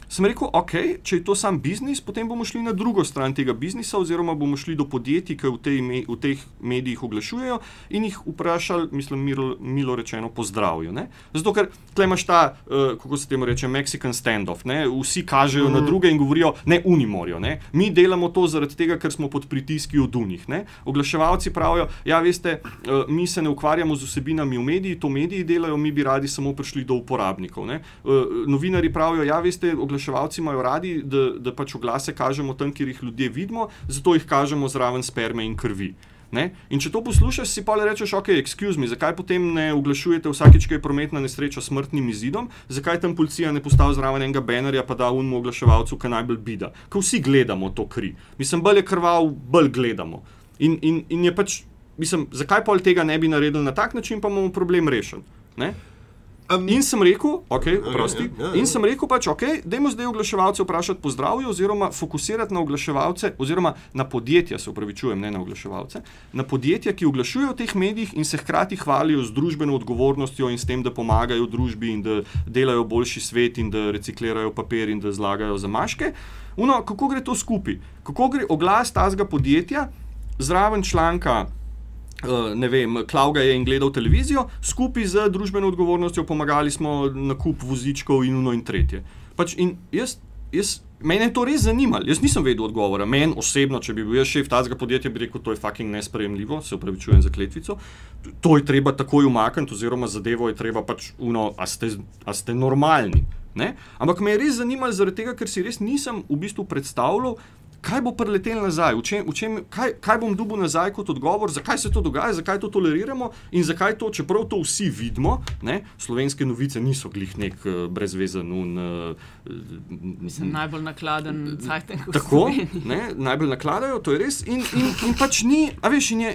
Sem rekel, ok, če je to sam biznis, potem bomo šli na drugo stran tega biznisa, oziroma bomo šli do podjetij, ki v, tej, v teh medijih oglašujejo in jih vprašali, mislim, milo, milo rečeno, pozdravijo. Ne? Zato, ker tle imaš ta, uh, kako se temu reče, Mexican standoff, ne? vsi kažejo mm. na druge in govorijo, ne, unimorijo. Ne? Mi delamo to zaradi tega, ker smo pod pritiski od unih. Ne? Oglaševalci pravijo, ja, veste, uh, mi se ne ukvarjamo z vsebinami v mediji, to mediji delajo, mi bi radi samo prišli do uporabnikov. Ne? Uh, novinari pravijo, ja, veste, oglaševalci imajo radi, da, da pač oglase kažemo tam, kjer jih ljudje vidimo, zato jih kažemo zraven sperme in krvi. Ne? In če to poslušaš, si pa rečeš, ok, excuse me, zakaj potem ne oglašujete vsakeč, ko je prometna nesreča s smrtnim izidom, zakaj tam policija ne postavi zraven enega banerja, pa da unmu oglaševalcu, ki najbolj bida. Ker vsi gledamo to kri. Mislim, bolj je krval, bolj gledamo. In, in, in je pač, mislim, zakaj pol tega ne bi naredili na tak način, pa bomo problem rešili. Ne? Um, In sem rekel, okay, prosti, ja, ja, ja. in sem rekel, pač, ok, dajmo zdaj oglaševalce vprašati po zdravju, oziroma fokusirati na oglaševalce, oziroma na podjetja, se upravičujem, ne na oglaševalce, na podjetja, ki oglašujejo v teh medijih in se hkrati hvalijo z družbeno odgovornostjo in s tem, da pomagajo družbi in da delajo boljši svet in da reciklirajo papir in da zlagajo zamaške. Uno, kako gre to skupaj? Kako gre oglas tazga podjetja zraven članka? Uh, ne vem, Klauga je in gledal televizijo, skupaj z družbeno odgovornostjo pomagali smo na kup vozičkov in uno in tretje. Pač in jaz, jaz, mene je to res zanimalo, jaz nisem vedel odgovora. Meni osebno, če bi bil jaz šef tazga podjetja, bi rekel, to je fucking nespremljivo, se upravičujem za kletvico. To je treba takoj umakniti, oziroma zadevo je treba pač uno, a ste, a ste normalni. Ne? Ampak me je res zanimalo, zaradi tega, ker si res nisem v bistvu predstavljal, kaj bo preletel nazaj, v čem, v čem, kaj, kaj bom dobil nazaj kot odgovor, zakaj se to dogaja, zakaj to toleriramo in zakaj to, čeprav to vsi vidimo, ne, slovenske novice niso glih nek uh, brezvezen. Un, uh, Mislim, najbolj nakladen cajtek. Tako, ne, najbolj nakladajo, to je res. In, in, in pač ni, a veš, in je,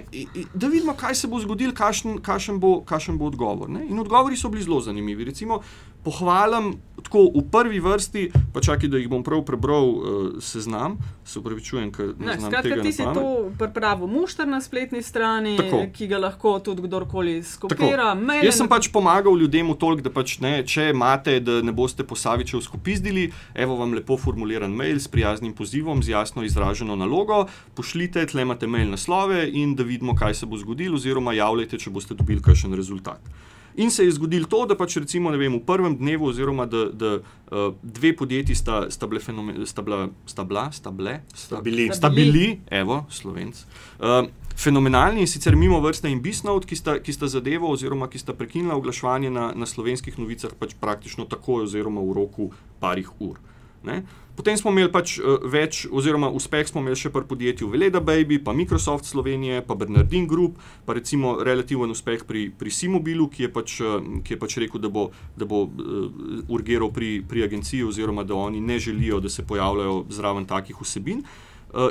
da vidimo, kaj se bo zgodilo, kakšen, kakšen, bo, kakšen bo odgovor. Ne? In odgovori so bili zelo zanimivi. Recimo, pohvalim tako v prvi vrsti, pa čakaj, da jih bom prav prebral, uh, seznam, se upravičujem, ker ne, ne znam skratka. Ti si to pripravil mušter na spletni strani, Tako. ki ga lahko tudi kdorkoli skopira. maile Jaz sem pač pomagal ljudem v toliko, da pač ne, če imate, da ne boste po Savičev skopizdili, evo vam lepo formuliran mail s prijaznim pozivom, z jasno izraženo nalogo, pošljite, tle imate mail naslove in da vidimo, kaj se bo zgodilo, oziroma javljajte, če boste dobili kakšen rezultat. In se je zgodilo to, da pač recimo vem, v prvem dnevu, oziroma da, da uh, dve podjetji sta, sta, bile fenomen, sta, bila, sta bila, sta bile, sta, bili. sta bili, evo, slovenc. Uh, Fenomenalni in sicer mimo vrste in Bisnout, ki sta, ki sta zadevo, oziroma ki sta prekinila oglaševanje na, na slovenskih novicah, pač praktično takoj, oziroma v roku parih ur. Ne? Potem smo imeli pač uh, več, oziroma uspeh smo imeli še pri podjetju Veleda Baby, pa Microsoft Slovenije, pa Bernardin Group, pa recimo relativen uspeh pri, pri Simobilu, ki je pač, uh, ki je pač rekel, da bo, da bo uh, urgiral pri, pri agenciji, oziroma da oni ne želijo, da se pojavljajo zraven takih vsebin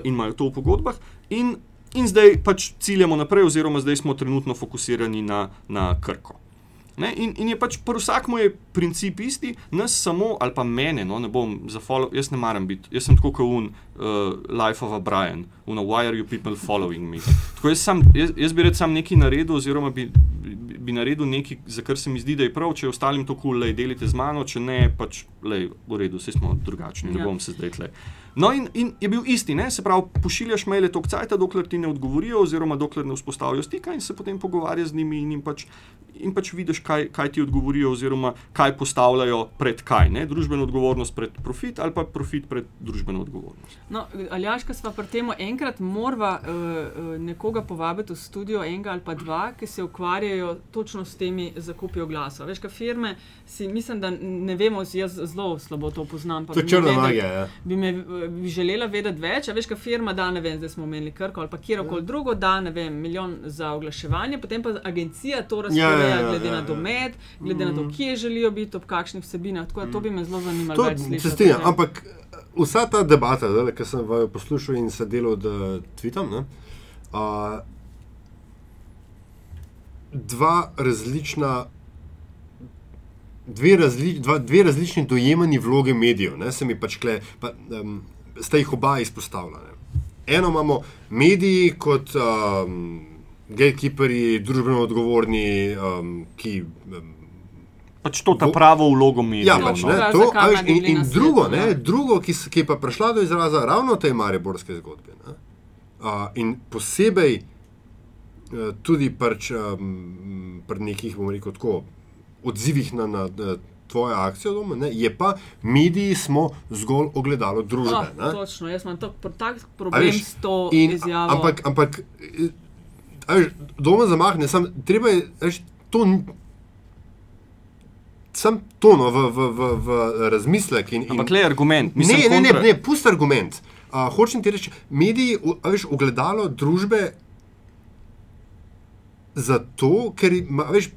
in imajo to v pogodbah. In, in zdaj pač ciljamo naprej, oziroma zdaj smo trenutno fokusirani na, na Krko. Ne, in, in je pač pri vsakem je princip isti, nas samo, ali pa mene, no, ne bom za follow, jaz ne maram biti, jaz sem tako kot un uh, Life of a Brian, uno, why are you people following me. Tako jaz, sam, jaz, jaz bi rad sam nekaj naredil, oziroma bi, bi, bi naredil nekaj, za kar se mi zdi, da je prav, če ostalim to kul, cool, delite z mano, če ne, pač, lej, v redu, vsi smo drugačni, ne Ja. bom se zdaj tle. No, in, in je bil isti, ne? se pravi, pošiljaš maile tok cajt, dokler ti ne odgovorijo, oziroma dokler ne vzpostavijo stika in se potem pogovarjaš z njimi in jim pač, in pač vidiš, kaj, kaj ti odgovorijo, oziroma kaj postavljajo pred kaj. Ne? Družbeno odgovornost pred profit ali pa profit pred družbeno odgovornost. No, Aljaška sva pri tem enkrat morva uh, uh, nekoga povabiti v studio, enega ali pa dva, ki se ukvarjajo točno s temi zakupi oglasov. Veš, kaj firme si, mislim, da ne vemo, jaz zelo slabo to poznam. pa To je črna magija. Ja. Bi, me, bi želela vedeti več, a veš, kaj firma da, ne vem, zdaj smo imeli Krko ali pa kjerkoli drugo, da ne vem, milijon za oglaševanje, potem pa agencija to razporeja ja, ja, glede ja, na ja. domet, glede na to, kje želijo biti, ob kakšnih vsebinah. Tako da to bi me zelo zanimalo. Tem. ampak vsa ta debata, ki sem jo poslušal in se delal, da tvitam, ne, a, dva različna. Dve, razli, dva, dve različni dojemani vloge medijev, ne, se mi pač kle, pa, um, sta jih oba izpostavljena. Eno imamo mediji kot um, gatekeeperji, družbeno odgovorni, um, ki um, Pač to ta pravo vlogo mi Ja, je. pač, no. ne, Za- to, bi in, in drugo, ne, ja. drugo ki, ki je pa prišla do izraza ravno v tej mariborski zgodbi. Ne, a, in posebej eh, tudi pač, um, pri nekih, bomo rekel, tako, odzivih na, na, na tvojo akcijo, doma, ne, je pa mediji smo zgolj ogledalo družbe. Ah, ne. točno, jaz imam tak, tak problem veš, s to in- izjavo. Ampak, ampak eh, veš, doma zamahne, sam, treba je, veš, to ni. Sam tono v, v, v, v razmislek. In, in, Ampak le argument. ne, Mislim, ne, ne, kontra- ne, pust argument. Uh, hočem ti reči, mediji, veš, ogledalo družbe zato, ker ima, veš,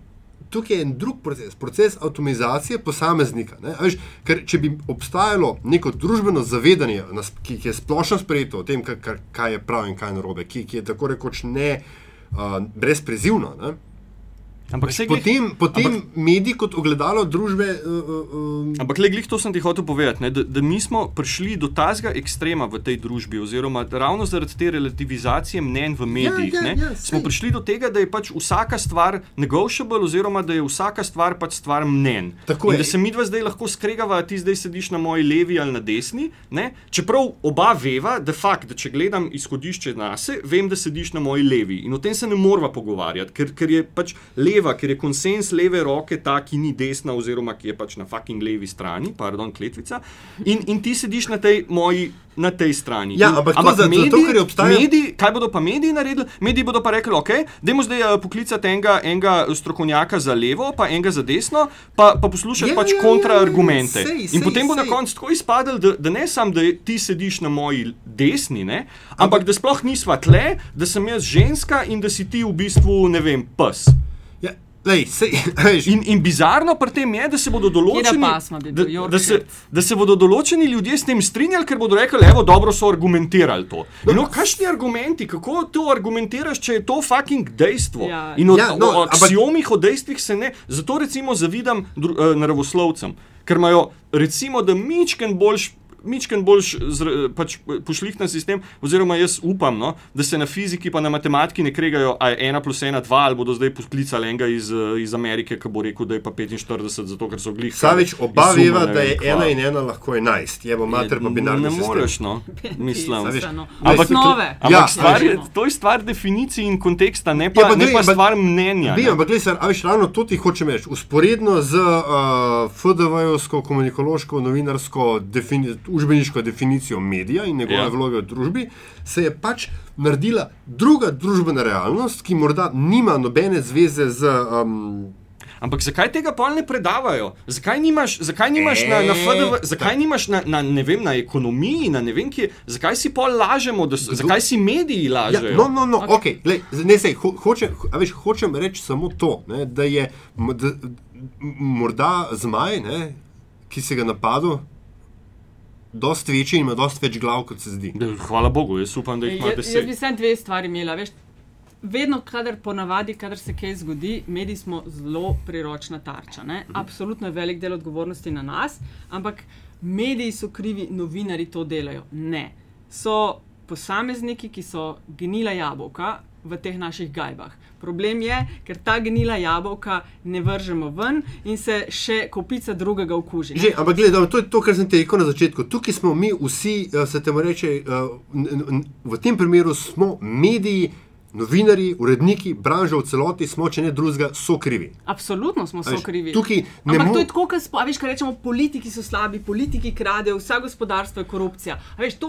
tukaj je en drug proces, proces avtomatizacije posameznika. Veš, ker če bi obstajalo neko družbeno zavedanje, ki, ki je splošno sprejeto o tem, kaj, kaj, kaj je prav in kaj je narobe, ki, ki je tako rekoč ne uh, brezprezivno. Ne, Ampak saj glih- Potem, potem ampak- mediji kot ogledalo družbe. Uh, uh, Ampak, le, glih to sem ti hotel povedati, ne, da, da mi smo prišli do tazga ekstrema v tej družbi, oziroma ravno zaradi te relativizacije mnen v medijih, ja, ne, ja, smo prišli do tega, da je pač vsaka stvar negotiable, oziroma da je vsaka stvar pač stvar mnen. Tako in je. da se mi dva zdaj lahko skregava, ti zdaj sediš na moji levi ali na desni. Ne, čeprav oba veva, da, fakt, da če gledam izhodišče nase, vem, da sediš na moji levi. In o tem se ne moramo pogovarjati, ker, ker je pač leva, ker je konsens leve roke ta, ki ni desna, oziroma ki je pač na fucking levi strani, pardon, kletvica. In, in ti sediš na tej moji. Na tej strani. Ja, In- ampak to za- zato, ker obstaja- mediji, kaj bodo pa mediji naredili? Mediji bodo pa rekli, ok, dajmo zdaj uh, poklicati enega, enega strokovnjaka za levo, pa enega za desno, pa, pa poslušati Ja, pač ja, ja, kontraargumente. ja, sej, In potem bo na sej. koncu tako izpadlo, da, da ne samo, da ti sediš na moji desni, ne, ampak da sploh nisva tle, da sem jaz ženska in da si ti v bistvu, ne vem, pes. Lej, sej, veš, In, in bizarno pri tem je, da se bodo določeni, bi da, bil? da, se, Yorkshire? da se bodo določeni ljudje s tem strinjali, ker bodo rekli, evo, dobro so argumentirali to. No, kakšni argumenti, kako to argumentiraš, če je to fucking dejstvo? Ja. In o, Ja, no, o ampak- aksiomih, o dejstvih se ne. Zato recimo zavidam dru, uh, naravoslovcem, ker imajo recimo, da mičken boljš. Mičken bolj pač, pošlih na sistem, oziroma jaz upam, no, da se na fiziki in na matematiki ne kregajo, a je ena plus ena, dva, ali bodo zdaj poklicali enega iz, eh, iz Amerike, ki bo rekel, da je pa 45, zato ker so glih. Savič, oba veva, da je kva. ena in ena lahko enajst. Je bo mater pa binarni Ne sistem. moreš, no, mislim. Veš, Pisano. Ampak- Osnove. Ampak Ja, stvar je, veš. to je stvar definicij in konteksta, ne pa, Ja, pa ne glej, pa stvar mnenja. Vem, ne. ampak gledaj, a veš, ravno to ti hočem reči. Usporedno z uh, FDV-jevsko, komunikološko, novinarsko, defini užbeniško definicijo medija in njegove Ja. ja. vloge v družbi, se je pač naredila druga družbena realnost, ki morda nima nobene zveze z. Um, Ampak zakaj tega pol ne predavajo? Zakaj nimaš, zakaj nimaš na, na FDV, zakaj nimaš na, na, ne vem, na ekonomiji, na ne vem kje, zakaj si pol lažemo, da so, zakaj si mediji Ja, lažejo? no, no, no, okay. okay, ne, sej, ho, hočem, a veš, hočem reči samo to, ne, da je da, morda zmaj, ne, ki se ga napadel, dosti večji in ima dosti več glav, kot se zdi. Da, Hvala Bogu, jaz upam, da jih ima Jaz, jaz bi samo dve stvari imela. Veš, vedno, kadar ponavadi, kadar se kaj zgodi, mediji smo zelo priročna tarča. Ne? Absolutno je velik del odgovornosti na nas, ampak mediji so krivi, novinari to delajo. Ne. So posamezniki, ki so gnila jabolka v teh naših gajbah. Problem je, ker ta gnila jabolka ne vržemo ven in se še kopica drugega okuži. ne. Že, ampak gledaj, to je to, kar sem ti rekel na začetku. Tukaj smo mi vsi, eh, se temu reče, eh, v tem primeru smo mediji, novinari, uredniki, branža v celoti, smo, če ne drugega, so krivi. Absolutno smo so krivi. tukaj ne Ampak to je tako, kot veš, kaj rečemo, politiki so slabi, politiki kradejo, vsa gospodarstvo je korupcija. A veš, to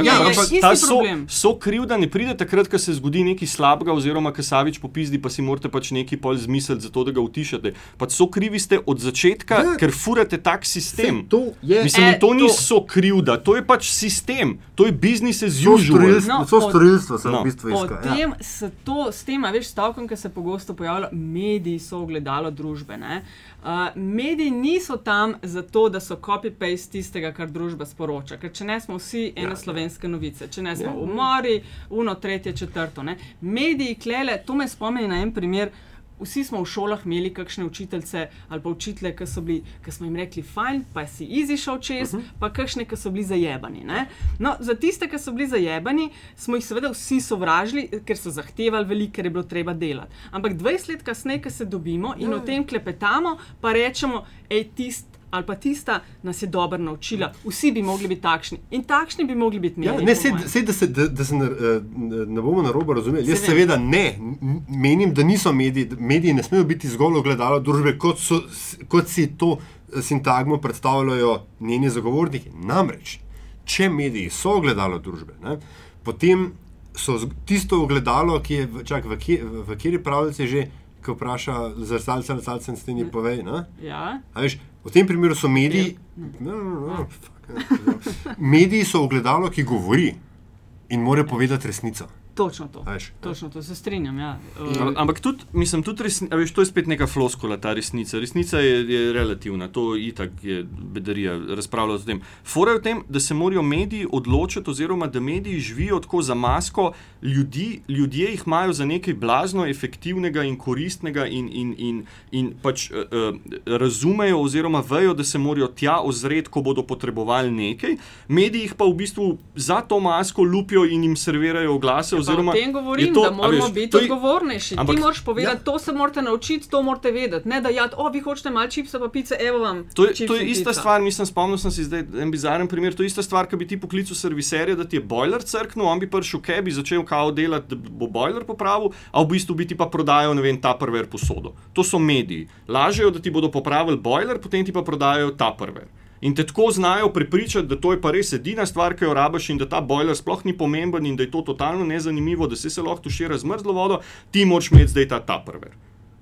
ja, je ampak isti Ta so, problem. so kriv, da ne pride takrat, ko se zgodi nekaj slabega, oziroma ko Savič popizdi, pa si morate pač nekaj pol zmisliti, zato da ga utišate. Pač so krivi ste od začetka, Ja. ker furate tak sistem. Sej, to je- Mislim, E, to, to to- niso krivda, to je pač sistem, to je business as So usual. storilstvo, No, so od- storilstvo, no. v bistvu Iskal. Ja. s, to, s tem, veš, stavkom, ki se pogosto pojavlja, mediji so ogledalo družbe. ne. Uh, mediji niso tam zato, da so copy-paste tistega, kar družba sporoča. Ker če ne smo vsi ene ja. slovenske novice, če ne smo ja. umori, uno, tretje, četrto. Ne. Mediji klele, to me spomni na en primer. Vsi smo v šolah imeli kakšne učiteljice ali pa učitelje, ki so bili, ki smo jim rekli, fajn, pa si easy šel čez, uh -huh. pa kakšne, ki so bili zajebani. ne. No, za tiste, ki so bili zajebani, smo jih seveda vsi sovražili, ker so zahtevali veliko, ker je bilo treba delati. Ampak 20 let kasneje, ko se dobimo in o tem klepetamo, pa rečemo, hej, tist. Ali pa tista nas je dobro naučila, vsi bi mogli biti takšni in takšni bi mogli biti Ja, mediji. ne, mojem. sej, da se, da, da se ne, eh, ne bomo na robo razumeli. Jaz Saj vem. seveda ne menim, da niso mediji. Mediji ne smejo biti zgolj ogledalo družbe, kot, so, kot si to eh, sintagmo predstavljajo njeni zagovorniki. Namreč, če mediji so ogledalo družbe, ne, potem so tisto ogledalo, ki je čak, v, kje, v, kateri pravljici že, ki vpraša zrcalce, zrcalce in steni povej. Ne? Ja, A Veš, v tem primeru so mediji. No, no, no, fuck, ja. mediji so ogledalo, ki govori in mora povedati resnico. Točno to. a Veš, Točno to se strinjam. Ja. Am- Ampak tudi, mislim, tudi resni, a veš, to je spet neka floskula, ta resnica. Resnica je, je relativna, to itak je bedarija, razpravlja o tem. Fora je v tem, da se morajo mediji odločiti, oziroma da mediji živijo tako za masko ljudi, ljudje jih imajo za nekaj blazno efektivnega in koristnega in, in, in, in pač uh, uh, razumejo, oziroma vejo, da se morajo tja ozreti, ko bodo potrebovali nekaj. Mediji jih pa v bistvu za to masko lupijo in jim servirajo glase. Oziroma, o tem govorim, to, da moramo veš, biti je- odgovornejši. ampak- Ti moraš povedati, Ja. to se morate naučiti, to morate vedeti. Ne da ja, o, vi hočete malo čipsa, pa pice, evo vam. To je, to je ista pica. stvar, mislim, spomnil sem si zdaj en bizaren primer. To je ista stvar, ki bi ti poklical serviserja, da ti je boiler crknil, on bi prišel kaj, bi začel kao delati, da bo boiler popravil, a v bistvu bi ti pa prodajal, ne vem, ta prver posodo. To so mediji. Lažejo, da ti bodo popravili boiler, potem ti pa prodajajo ta prver. In te tako znajo prepričati, da to je pa res edina stvar, ki jo rabiš, in da ta boiler sploh ni pomemben, in da je to totalno nezanimivo, da se se lahko tušira z mrzlo vodo, ti moraš imeti zdaj ta ta prver.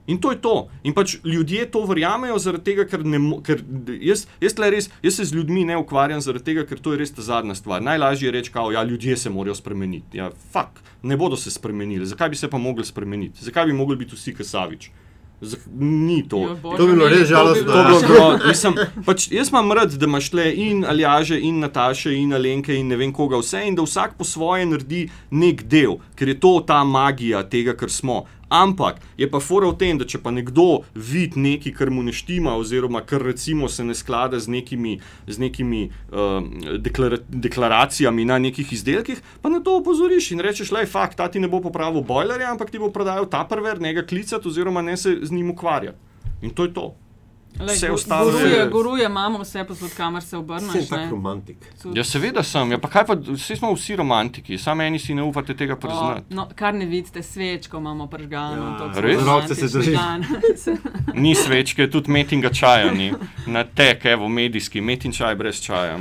In to je to. In pač ljudje to verjamejo, zaradi tega, ker, ne, ker jaz, jaz, res, jaz se z ljudmi ne ukvarjam, zaradi tega, ker to je res ta zadnja stvar. Najlažje je reči, da ja, ljudje se morajo spremeniti. Ja, fuk, ne bodo se spremenili. Zakaj bi se pa mogli spremeniti? Zakaj bi mogli biti vsi kasavič? Ni to. Jo, bože, To bi bilo res žalostno. bi To je bilo Ja. gro- Mislim, pač, jaz imam rad, da imaš le in Aljaže, in Nataše, in Alenke, in ne vem koga vse, in da vsak po svoje naredi nek del, ker je to ta magija tega, kar smo. Ampak je pa fora v tem, da če pa nekdo vidi nekaj, kar mu ne štima, oziroma kar recimo se ne sklada z nekimi, z nekimi um, deklara, deklaracijami na nekih izdelkih, pa na to opozoriš in rečeš, le fakt, ta ti ne bo popravil bojlerja, ampak ti bo prodajal ta prver, ne ga klicati oziroma ne se z njim ukvarjati. In to je to. Lej, Vse ostalo goruje, je- goruje, imamo vse posod, kamor se Sem obrneš. tak ne. romantik. Tudi- Ja, seveda sem, ja, pa kaj pa, vsi smo vsi romantiki, samo eni si ne upate tega O, priznati. no, kar ne vidite, svečko imamo pržgano. Ja, Res? Roke se drži. Ni svečke, tudi metinga čaja ni. Na tek, evo, medijski, metin čaj brez čaja.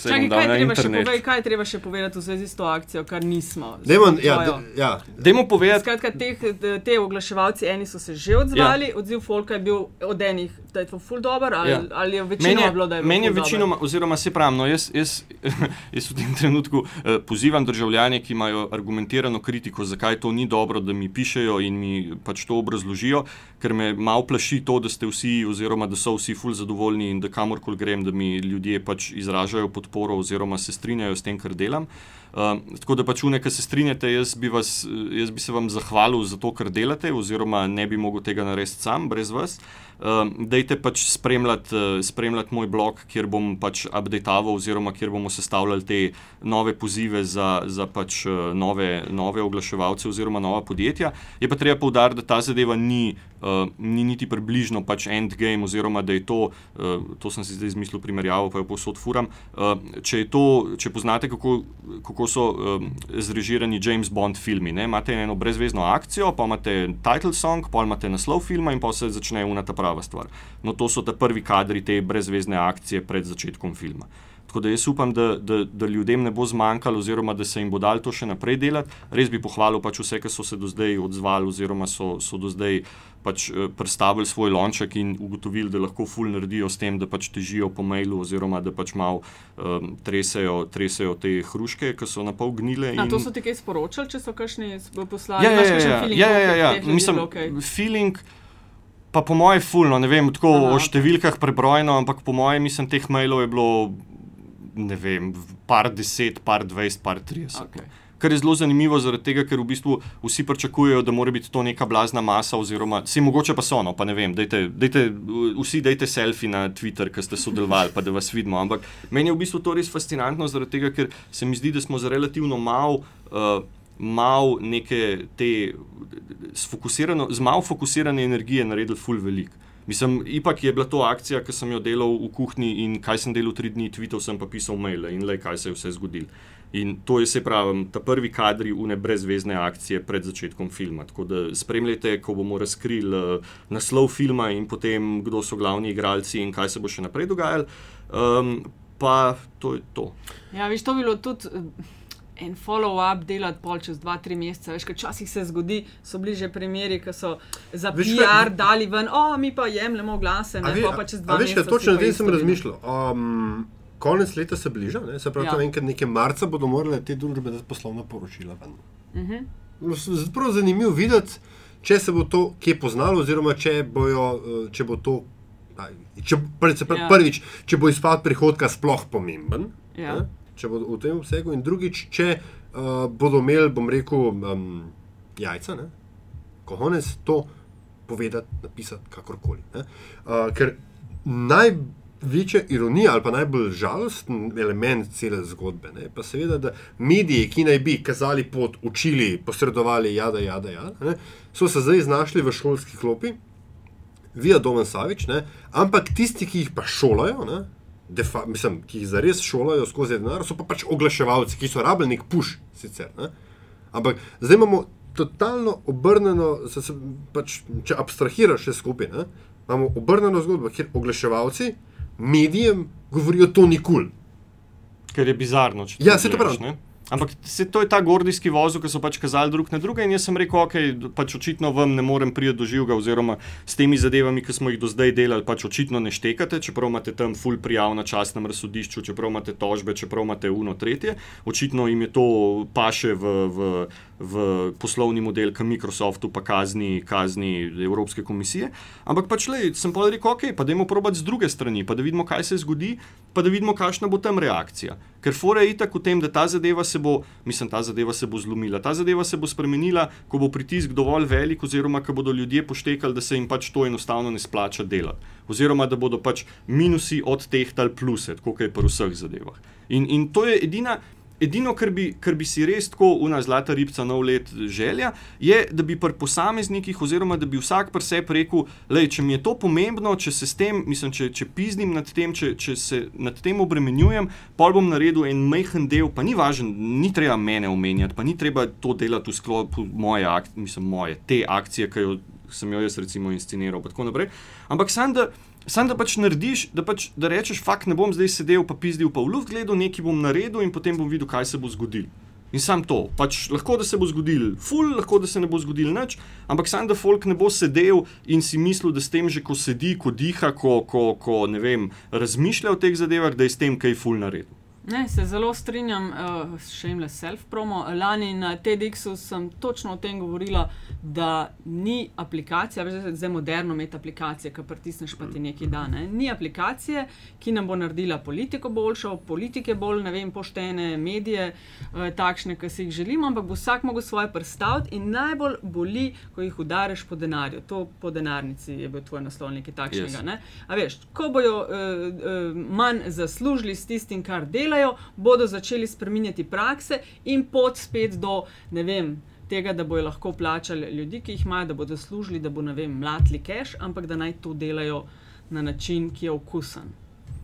Dal kaj, treba povej, kaj je treba še povedati v zvezi s to akcijo, kar nismo? Dajmo, ja, Tvojo. d- ja. Dajmo povedati, Skratka, teh, te oglaševalci, eni so se že odzvali, ja. odziv Folka je bil od enih, da je to ful dobro, ali, ja. Ali je Meni večinoma je, bilo, da je bilo meni je večinoma, oziroma se pravi, no, jaz, jaz, jaz v tem trenutku eh, pozivam državljane, ki imajo argumentirano kritiko, zakaj to ni dobro, da mi pišejo in mi pač to obrazložijo, ker me malo plaši to, da ste vsi, oziroma da so vsi ful zadovoljni in da kamorkoli grem, da mi ljudje pač izražajo podporo oziroma se strinjajo s tem, kar delam. Um, tako da pač une, ki se strinjate, jaz bi, vas, jaz bi se vam zahvalil za to, kar delate, oziroma ne bi mogel tega narediti sam, brez vas. Um, dajte pač spremljati, spremljati moj blog, kjer bom pač updateval, oziroma kjer bomo sestavljali te nove pozive za, za pač uh, nove, nove oglaševalce oziroma nova podjetja. Je pa treba poudariti, da ta zadeva ni, uh, ni niti približno pač endgame, oziroma da je to, uh, to sem si zdaj izmislil primerjavo, pa jo povsod furam. Uh, če, to, če poznate, kako, kako so um, zrežirani James Bond filmi, ne? imate eno brezvezno akcijo, pa imate title song, pa imate naslov filma in pa se začne unata prava stvar. No, to so ta prvi kadri te brezvezne akcije pred začetkom filma. Tako da jaz upam, da, da, da ljudem ne bo zmanjkalo, oziroma da se jim bo dal to še naprej delati. Res bi pohvalil pač vse, ki so se do zdaj odzvali, oziroma so, so do zdaj pač eh, predstavili svoj lonček in ugotovili, da lahko ful naredijo s tem, da pač težijo po mailu, oziroma da pač malo um, tresejo, tresejo te hruške, ki so na pol gnile. A in- to so ti kaj sporočali, če so kakšni poslali? Ja, ja, ja, ja, feeling, ja, ja, ja, ja. ljudi je Mislim, okej? feeling, pa po mojem, fulno, ne vem, tako Aha, o številkah prebrojeno, ampak po mojem, mislim, teh mailov je bilo, ne vem, par deset, par dvajset, par trideset. Okej. Kar je zelo zanimivo, zaradi tega, ker v bistvu vsi pričakujejo, da mora biti to neka blazna masa, oziroma si mogoče pa so, no, pa ne vem, dejte, dejte, vsi dajte selfie na Twitter, ker ste sodelovali, pa da vas vidimo. Ampak meni je v bistvu to res fascinantno, zaradi tega, ker se mi zdi, da smo za relativno malo. Uh, Mal neke te, sfokusirano, z malo fokusirane energije naredili ful velik. Mislim, ipak je bila to akcija, ki sem jo delal v kuhinji in kaj sem delal tri dni, tweetov sem pa pisal maile in le kaj se je vse zgodilo. In to je, se pravi, ta prvi kadri une brezvezne akcije pred začetkom filma. Tako da spremljajte, ko bomo razkrili uh, naslov filma in potem, kdo so glavni igralci in kaj se bo še naprej dogajalo. Um, pa to je to. Ja, veš, to bi bilo tudi. En follow-up delati pol čez 2-3 mesece. Veš, kaj včasih se zgodi, so bili že primeri, ki so za Veš, PR kaj- dali ven, o, mi pa jemljemo glase, ne ve- pa, pa čez a 2 veš, kaj, točno isto sem razmišljal. Um, konec leta se bliža, ne? se pravi, Ja. enkrat nekaj marca bodo morale te družbe dati poslovna poročila. ven. Uh -huh. Z- Prav zanimivo videti, če se bo to kje poznalo, oziroma če, bojo, eh, če bo to. Če, prvi, se pravi, Ja. ja. Prvič, če bo izpad prihodka sploh pomemben, Ja. ne, če bo v tem obsegu, in drugič, če uh, bodo imeli, bom rekel, um, jajca, ne, kohonec to povedati, napisati, kakorkoli. ne. Uh, ker največja ironija ali pa najbolj žalosten element cele zgodbe ne, pa seveda, da mediji, ki naj bi kazali pot, učili, posredovali, jada, jada, jada ne, so se zdaj znašli v šolski klopi, via Domen Savič, ne, ampak tisti, ki jih pa šolajo, ne, defa, mislim, ki jih zares šolajo skozi denar, so pa pač oglaševalci, ki so rabili nek puš sicer. Ne. Ampak zdaj imamo totalno obrnjeno, se, se, pač, če abstrahiraš vse skupaj, ne, imamo obrnjeno zgodbo, kjer oglaševalci medijem govorijo, to ni kul. Cool. Ker je bizarno. Ja, saj to ne. Ampak se, to je ta gordijski voz, ki so pač kazali drug na druge. In jaz sem rekel, ok, pač očitno vam ne morem priti do živega, oziroma s temi zadevami, ki smo jih do zdaj delali, pač očitno ne štekate, čeprav imate tam full prijav na časnem razsodišču, čeprav imate tožbe, čeprav imate uno tretje. Očitno jim je to paše v. v v poslovni model, ki Microsoftu pa kazni, kazni Evropske komisije. Ampak pač le, sem pa rekel, ok, pa dajmo probati z druge strani, pa da vidimo, kaj se zgodi, pa da vidimo, kakšna bo tam reakcija. Ker fora je itak v tem, da ta zadeva se bo, mislim, ta zadeva se bo zlomila, ta zadeva se bo spremenila, ko bo pritisk dovolj velik, oziroma ko bodo ljudje poštekali, da se jim pač to enostavno ne splača delati. Oziroma, da bodo pač minusi od teh tal pluse, kot je pri vseh zadevah. In, in to je edina. Edino, kar bi, kar bi si res tako, una zlata ribca, nov let želja, je, da bi pri posameznikih, oziroma da bi vsak pri sebi rekel, da če mi je to pomembno, če se s tem, mislim, če, če pizdim nad tem, če, če se nad tem obremenjujem, pa bom naredil en majhen del, pa ni važen, ni treba mene omenjati, pa ni treba to delati v sklopu moje, mislim, moje te akcije, ki jo sem jo jaz recimo insceniral. Ampak sem da. Sam da pač narediš, da, pač, da rečeš, fakt ne bom zdaj sedel, pa pizdil pa v luft gledal, nekaj bom naredil in potem bom videl, kaj se bo zgodilo. In sam to. Pač lahko da se bo zgodil, ful, lahko da se ne bo zgodil nič, ampak sam da folk ne bo sedel in si mislil, da s tem že ko sedi, ko diha, ko, ko, ko ne vem, razmišlja o teh zadevah, da je s tem kaj ful naredil. Ne, se zelo strinjam, uh, shameless self-promo. Lani na TEDxu sem točno o tem govorila, da ni aplikacija, zdaj je moderno imeti aplikacije, ki pritisneš pa ti neki dan. Ne. Ni aplikacije, ki nam bo naredila politiko boljšo, politike bolj vem, poštene, medije uh, takšne, ki si jih želimo, ampak bo vsak mogel svoje predstaviti in najbolj boli, ko jih udariš po denarju. To po denarnici je bil tvoj naslov nekaj takšnega. Yes. Ne. Veš, ko bojo uh, uh, manj zaslužili s tistim, kar delajo, delajo, bodo začeli spremenjati prakse in pot spet do vem, tega, da bodo lahko plačali ljudi, ki jih imajo, da bodo služili, da bo vem, mlatli cache, ampak da naj to delajo na način, ki je okusen.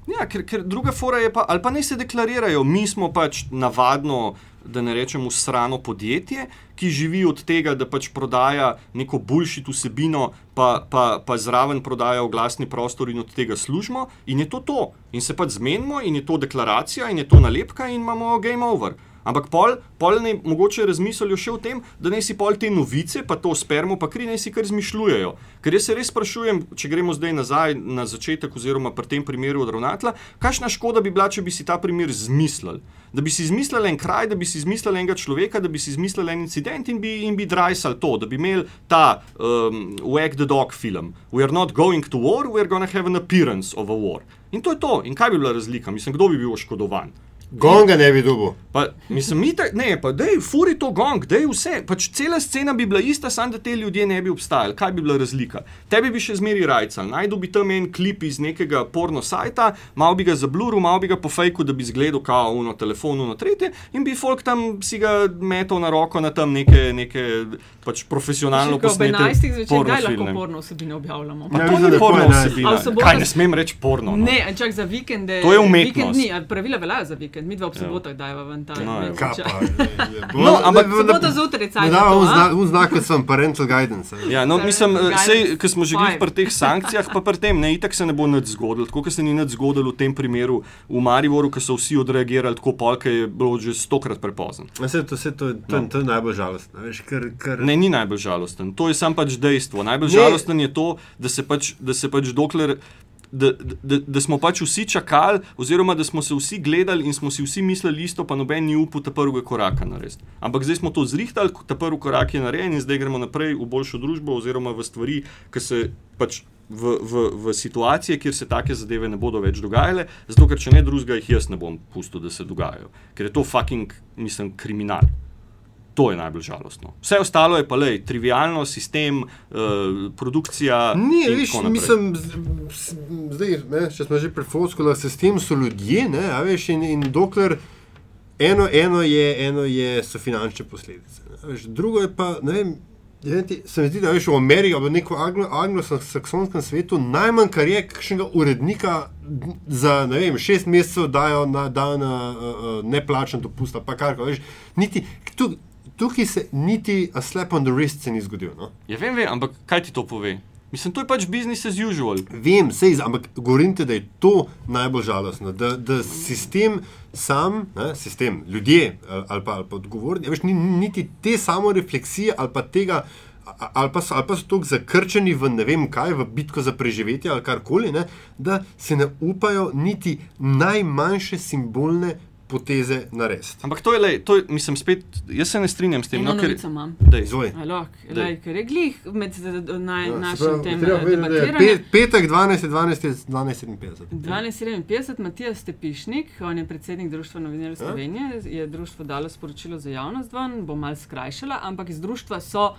Ja, ker, ker druga fora je pa, ali pa naj se deklarirajo, mi smo pač navadno, da ne rečemo, srano podjetje, ki živi od tega, da pač prodaja neko boljšito vsebino, pa, pa, pa zraven prodaja oglasni prostor in od tega služimo, in je to to. In se pač zmenimo, in je to deklaracija, in je to nalepka, in imamo game over. Ampak pol, pol ne mogoče razmislijo še o tem, da ne si pol te novice, pa to spermo, pa kri ne si kar izmišljujejo. Ker jaz se res sprašujem, če gremo zdaj nazaj na začetek, oziroma pri tem primeru od ravnatla, kakšna škoda bi bila, če bi si ta primer zmislili. Da bi si izmislili en kraj, da bi si izmislili enega človeka, da bi si izmislili en incident in bi, in bi drajsali to, da bi imeli ta um, Wag the Dog film. We are not going to war, we are going to have an appearance of a war. In to je to. In kaj bi bila razlika? Mislim, kdo bi bil oškodovan? Gonga ne bi dobil. Mislim, mi tak, ne, pa da je furi to gong, da je vse. Pač cela scena bi bila ista, samo da te ljudje ne bi obstajali. Kaj bi bila razlika? Tebi bi še zmeri rajcal. Najdu bi tam en klip iz nekega porno sajta, malo bi ga zabluril, malo bi ga pofejku, da bi zgledal kao uno telefonu na tretje in bi folk tam si ga metal na roko na tam neke, neke pač profesionalno posnetek. Ob 11. zvečer kdaj lahko porno vsebine objavljamo? Pa ja, to ni porno vsebina. Kaj ne smem reči porno? No? Ne, čak za vikende. To je umetnost. Vikend ni, pravila veljajo za vikend vikend, mi dva ob ja. sobotah dajva ven ta no, no, ampak sobota zjutraj, cajt. Da, on zna, ker sem parental guidance. Ja, no, mislim, sej, ker smo že bili pri teh sankcijah, pa pri tem, ne, itak se ne bo nič zgodilo. Tako, kot se ni nič zgodilo v tem primeru v Mariboru, ker so vsi odreagirali tako pol, ker je bilo že stokrat prepozno. Vse to, vse to, to, no. to je najbolj žalostno. Veš, kar, kar... Ne, ni najbolj žalosten. To je sam pač dejstvo. Najbolj žalosten je to, da se pač, da se pač dokler da, da, da smo pač vsi čakali, oziroma da smo se vsi gledali in smo si vsi mislili isto, pa noben ni upal ta prvega koraka narediti. Ampak zdaj smo to zrihtali, ta prvi korak je narejen in zdaj gremo naprej v boljšo družbo, oziroma v stvari, ki se pač. V, v, v situacije, kjer se take zadeve ne bodo več dogajale, zato ker če ne drugega, jih jaz ne bom pustil, da se dogajajo. Ker je to fucking, mislim, kriminal. To je najbolj žalostno. Vse ostalo je pa le trivialno, sistem, uh, produkcija. Ni, viš, mislim, zdaj, ne, če smo že pri Fosku, da sistem so ljudje, ne, veš, in, in dokler eno, eno, je, eno je, so finančne posledice. Ne, veš, drugo je pa, ne vem. Se mi zdi, da veš, v Ameriki ali v nekem anglo-saksonskem svetu najmanj, kar je kakšnega urednika za vem, šest mesecev dajo na dan uh, uh, neplačen dopust. Niti, tu, tukaj se niti a slap on the wrist ni zgodil. No? Ja, vem, vem, ampak kaj ti to pove? Mislim, to je pač business as usual. Vem, sej, ampak govorim ti, da je to najbolj žalostno, da, da sistem sam, ne, sistem, ljudje ali, ali pa, ali pa odgovorni, a veš, ni, niti te samo refleksije ali pa tega. Ali pa, so, ali pa so tako zakrčeni v ne vem kaj, v bitko za preživetje ali karkoli, ne, da se ne upajo niti najmanjše simbolne poteze narediti. Ampak to je, lej, to je, mislim, spet, jaz se ne strinjam s tem. Eno No, ker, imam. dej, Izvoli. Lahko, ker je glih med naj, Ja, našim tem eh, vedeti, da je debatiranjem. pe- Petek 12. 12. 12. 57. 1257, Matija Stepišnik, on je predsednik Društva novinarjev Ja. Slovenije, je društvo dalo sporočilo za javnost ven, bom malo skrajšala, ampak iz društva so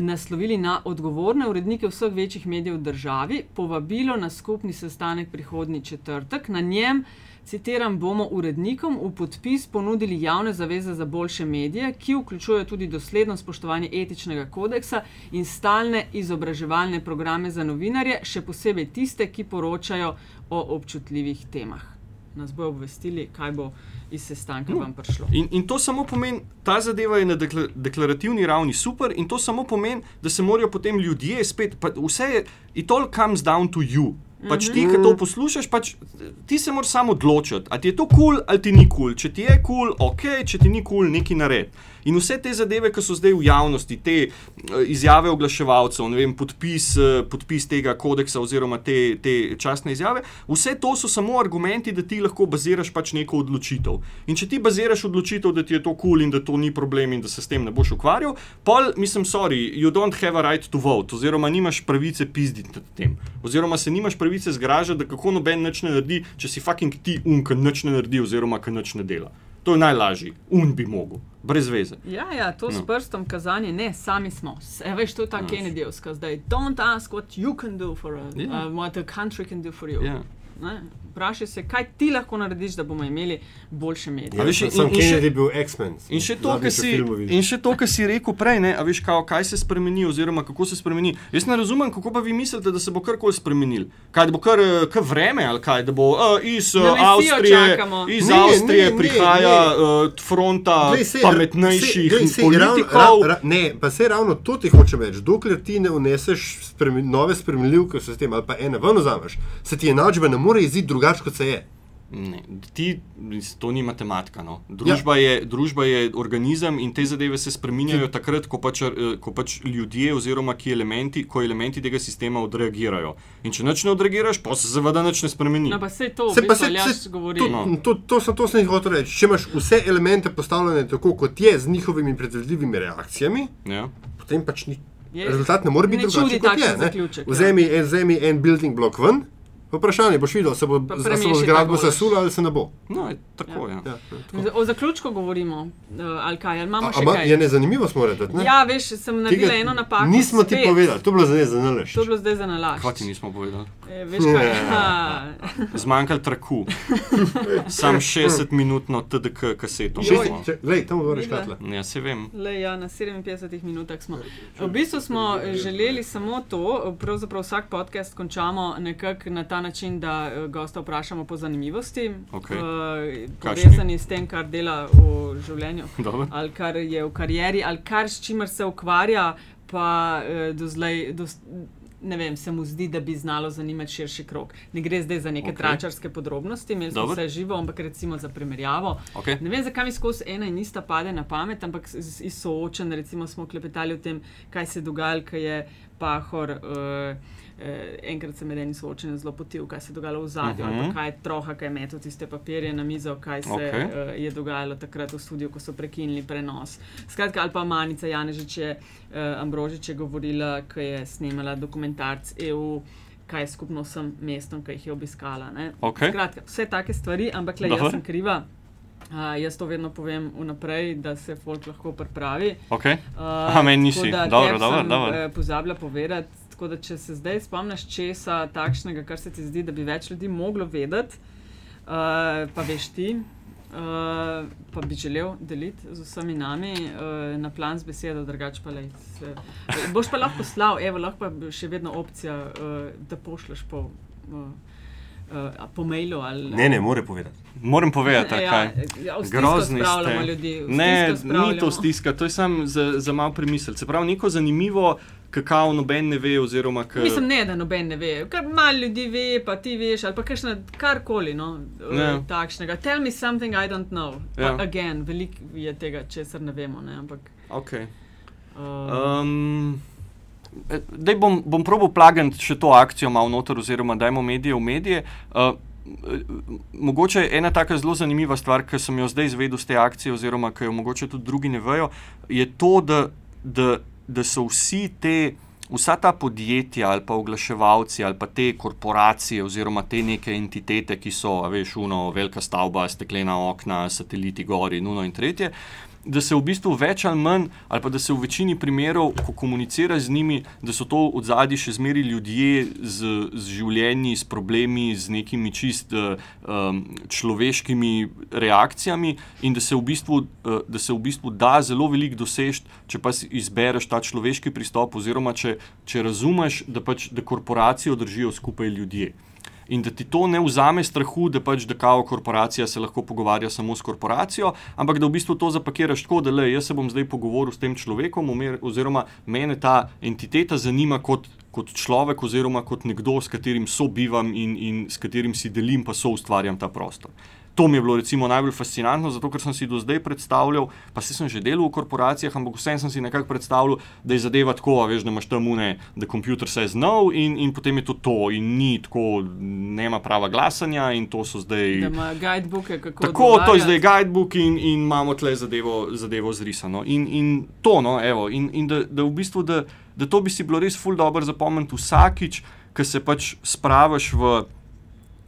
naslovili na odgovorne urednike vseh večjih medijev v državi, povabilo na skupni sestanek prihodnji četrtek. Na njem, citiram, bomo urednikom v podpis ponudili javne zaveze za boljše medije, ki vključujejo tudi dosledno spoštovanje etičnega kodeksa in stalne izobraževalne programe za novinarje, še posebej tiste, ki poročajo o občutljivih temah. Nas bojo obvestili, kaj bo iz sestanka No. vam prišlo. In, in to samo pomeni, ta zadeva je na dekla, deklarativni ravni super, in to samo pomeni, da se morajo potem ljudje spet, pa vse je, it all comes down to you. Pač ti, ki to poslušaš, pač, ti se moraš samo odločiti, ali ti je to kul cool, ali ti ni kul. Cool. Če ti je kul, cool, ok, če ti ni kul, cool, nekaj naredi. In vse te zadeve, ki so zdaj v javnosti, te eh, izjave oglaševalcev, vem, podpis, eh, podpis tega kodeksa oziroma te, te časne izjave, vse to so samo argumenti, da ti lahko baziraš pač neko odločitev. In če ti baziraš odločitev, da ti je to kul cool in da to ni problem in da se s tem ne boš ukvarjal, pol, mislim, sorry, you don't have a right to vote, oziroma nimaš pravice pizditi nad tem. Oziroma se nimaš pravice zgražati, da kako noben nič ne naredi, če si fucking ti un, ki nič ne naredi oziroma ki nič ne dela. To je najlažje, un bi mogel, brez veze. Ja, ja, to no. s prstom kazanje, ne, sami smo. E, veš, to je ta No. Kennedyjevska zdaj. Don't ask what you can do for us, Ja. yeah. uh, what the country can do for you. Ja. Ne? Vprašaj se, kaj ti lahko narediš, da bomo imeli boljše medije. A veš, Ja, in- sem in še- bil X-Men. In še, to, kar si, in to, kar si rekel prej, ne, a veš, kao, kaj se spremeni, oziroma kako se spremeni. Jaz ne razumem, kako pa vi mislite, da se bo karkoli spremenil. Kaj bo kar, eh, kar vreme, ali kaj, da bo uh, iz uh, Avstrije, čakamo. iz Ne, Avstrije ne, ne, prihaja ne. uh, fronta Glej, sej, pametnejših glej, ravno- politikov. ra- ra- Ne, pa se ravno to ti hočem reči. Dokler ti ne uneseš spremi, nove spremljivke v sistem ali pa ene ven vzameš, se ti enačba ne more iziti drugače, kot se je. Ne, ti, to ni matematika. No. Družba, ja. je, družba je organizem in te zadeve se spreminjajo takrat, ko pač, eh, ko pač ljudje, oziroma ki elementi, ko elementi tega sistema odreagirajo. In če nič ne odreagiraš, pa se seveda nič ne spremeni. No, pa se to, Se pa se, se, govori. to, No. to, to, sem, to sem jih hotel reči. Če imaš vse elemente postavljene tako, kot je, z njihovimi predvidljivimi reakcijami, Ja. potem pač ni. Je- Rezultat ne more biti drugačen, kot takšen je. ne. zaključek, ja. Vzemi, en, vzemi en building blok ven. Vprašanje boš videl, se bo, a golaž. sesula ali se ne bo. No, je tako je. Ja. Ja, tako. O zaključku govorimo, uh, ali kaj, ali imamo A, še ama, kaj. je nezanimivo, smo rekli. Ne? Ja, veš, sem naredila eno napako. Nismo ti spet. povedali, to je bilo ne za nalaž. To je bilo zdaj za nalašč. Kaj ti nismo povedali? E, veš kaj? Ja. Ha. Zmanjkalo traku. Sam 60-minutno TDK kaseto. Glej, tam govoriš katle. Ja, se vem. Le, ja, na 57 minutah smo. V bistvu smo eh, želeli samo to, pravzaprav vsak podcast končamo nekako na ta način, da eh, gosta vprašamo po zanimivosti, Okej. eh, Kakšni? povezani s tem, kar dela v življenju, Dobro. ali kar je v karieri, ali kar s čimer se ukvarja, pa eh, do zdaj. Do, Ne vem, se mu zdi, da bi znalo zanimati širši krok. Ne gre zdaj za neke okay. tračarske podrobnosti, imeli smo vse živo, ampak recimo za primerjavo. Okay. Ne vem, zakaj mi skozi ena in ista pade na pamet, ampak iz soočen, recimo, smo klepetali o tem, kaj se je dogajalo, ko je Pahor. Uh, Enkrat se med enim soočenjem zelo potil, kaj se je dogajalo v zadju, uh -huh. kaj je troha, kaj je metal tiste papirje na mizo, kaj se okay. Uh, je dogajalo takrat v studiu, ko so prekinili prenos. Skratka, ali pa Manica Janežič je, uh, Ambrožič je govorila, ko je snemala dokumentarc EU, kaj je skupno vsem mestom, ki jih je obiskala. ne. Okej. Skratka, vse take stvari, ampak le jaz sem kriva. Uh, jaz to vedno povem vnaprej, da se folk lahko pripravi. Okay. Uh, Aha, meni nisi. Dobro, dobro, sem, dobro. eh, Pozabila povedati. Tako da, če se zdaj spomniš česa takšnega, kar se ti zdi, da bi več ljudi moglo vedeti, uh, pa veš ti, uh, pa bi želel deliti z vsemi nami uh, na plan z besedo, drugače pa le. Boš pa lahko poslal, evo, lahko pa je še vedno opcija, uh, da pošleš po. Uh, Uh, po mailu ali Ne, ne, more povedati. Moram povedati, Ja, kaj. ja, Grozni ste. ljudi, Ne, ni to stiska, to je samo za, za malo premisliti. Se pravi, neko zanimivo, kakao noben ne ve. Oziroma, k... Mislim, ne, da noben ne ve. Kar malo ljudi ve, pa ti veš, ali pa kakšna, karkoli no, Ja. uh, takšnega. Tell me something I don't know. Ja. Ja. Again, veliko je tega, česar ne vemo. Ne, ampak, Okay. uh, Um, Dej bom, bom probal plagati še to akcijo malo noter, oziroma dajmo medije v medije. Uh, mogoče ena taka zelo zanimiva stvar, ki sem jo zdaj izvedel z te akcije, oziroma ki jo mogoče tudi drugi ne vejo, je to, da, da, da so vsi te. Vsa ta podjetja ali pa oglaševalci ali pa te korporacije oziroma te neke entitete, ki so, veš, uno, velika stavba, steklena okna, sateliti gori, nuno in tretje, da se v bistvu več ali manj, ali pa da se v večini primerov, ko komunicira z njimi, da so to od zadaj še zmeri ljudje z, z življenji, s problemi, z nekimi čist um, človeškimi reakcijami, in da se v bistvu, uh, da, se v bistvu da zelo veliko doseči, če pa izbereš ta človeški pristop, oziroma če, če razumeš, da pač da korporacijo držijo skupaj ljudje. In da ti to ne vzame strahu, da pač da kao korporacija se lahko pogovarja samo s korporacijo, ampak da v bistvu to zapakiraš tako, da le jaz se bom zdaj pogovoril s tem človekom, oziroma mene ta entiteta zanima kot, kot človek, oziroma kot nekdo, s katerim sobivam in, in s katerim si delim, pa so ustvarjam ta prostor. To mi je bilo recimo najbolj fascinantno, zato ker sem si do zdaj predstavljal, pa se sem že delal v korporacijah, ampak vsem sem si nekako predstavljal, da je zadeva tako, veš, da imaš tam une, da computer says no in, in potem je to to in ni tako, nema prava glasanja in to so zdaj. da ima guidebooke, kako. Tako, to je zdaj guidebook in, in imamo tle zadevo, zadevo zrisano. In, in to, no, evo, in, in da, da v bistvu, da, da to bi si bilo res ful dobro zapomniti vsakič, ko se pač spravaš v.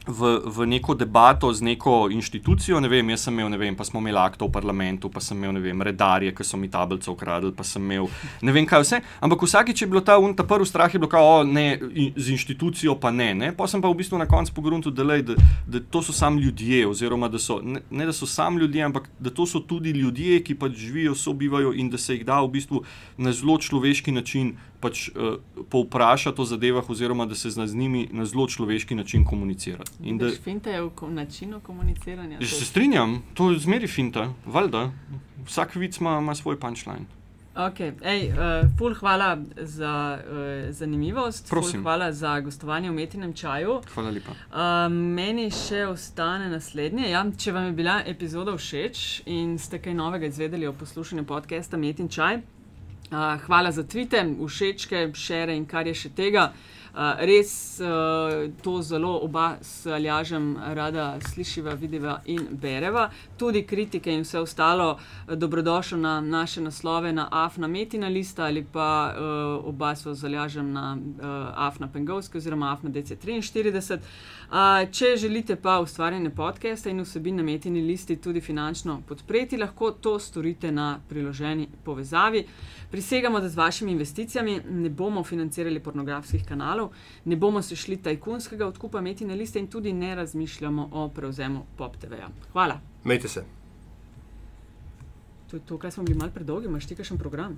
V, v neko debato z neko inštitucijo, ne vem, jaz sem imel, ne vem, pa smo imeli akto v parlamentu, pa sem imel, ne vem, redarje, ki so mi tablice ukradli, pa sem imel, ne vem kaj vse. Ampak vsakič je bilo ta, un, ta prvi strah, je bilo, kao, o, ne, in, z inštitucijo pa ne. ne? Pa sem pa v bistvu na koncu pogrunil, da, lej, da, da to so sam ljudje, oziroma da so, ne, ne da so sam ljudje, ampak da to so tudi ljudje, ki pač živijo, sobivajo in da se jih da v bistvu na zelo človeški način pač uh, povprašati o zadevah, oziroma da se zna z njimi na zelo človeški način komunicirati. In da, Finta je v ko- načinu komuniciranja. Ja, to- se strinjam, to je zmeri finta, valjda. Vsak vic ima, ima svoj punčline. Okay. Ej, uh, ful, hvala za uh, zanimivost, ful, Prosim. hvala za gostovanje v Metinem čaju. Hvala lepa. Uh, meni še ostane naslednje. Ja, če vam je bila epizoda všeč in ste kaj novega izvedeli o poslušanju podcasta Metin čaj, uh, hvala za tvite, všečke, šere in kar je še tega. Uh, res uh, to zelo oba s Aljažem rada slišiva, vidiva in bereva. Tudi kritike in vse ostalo dobrodošlo na naše naslove na Afna Metina lista ali pa uh, oba so z Aljažem na uh, Afna Pengovski oziroma Afna DC43. Uh, če želite pa ustvarjanje podcasta in vsebin na metini listi tudi finančno podpreti, lahko to storite na priloženi povezavi. Prisegamo, da z vašimi investicijami ne bomo financirali pornografskih kanalov, ne bomo se šli tajkunskega odkupa metine liste in tudi ne razmišljamo o prevzemu Pop TV-ja. Hvala. Mejte se. To je to, kar smo bili mal predolgi, imaš ti kakšen program?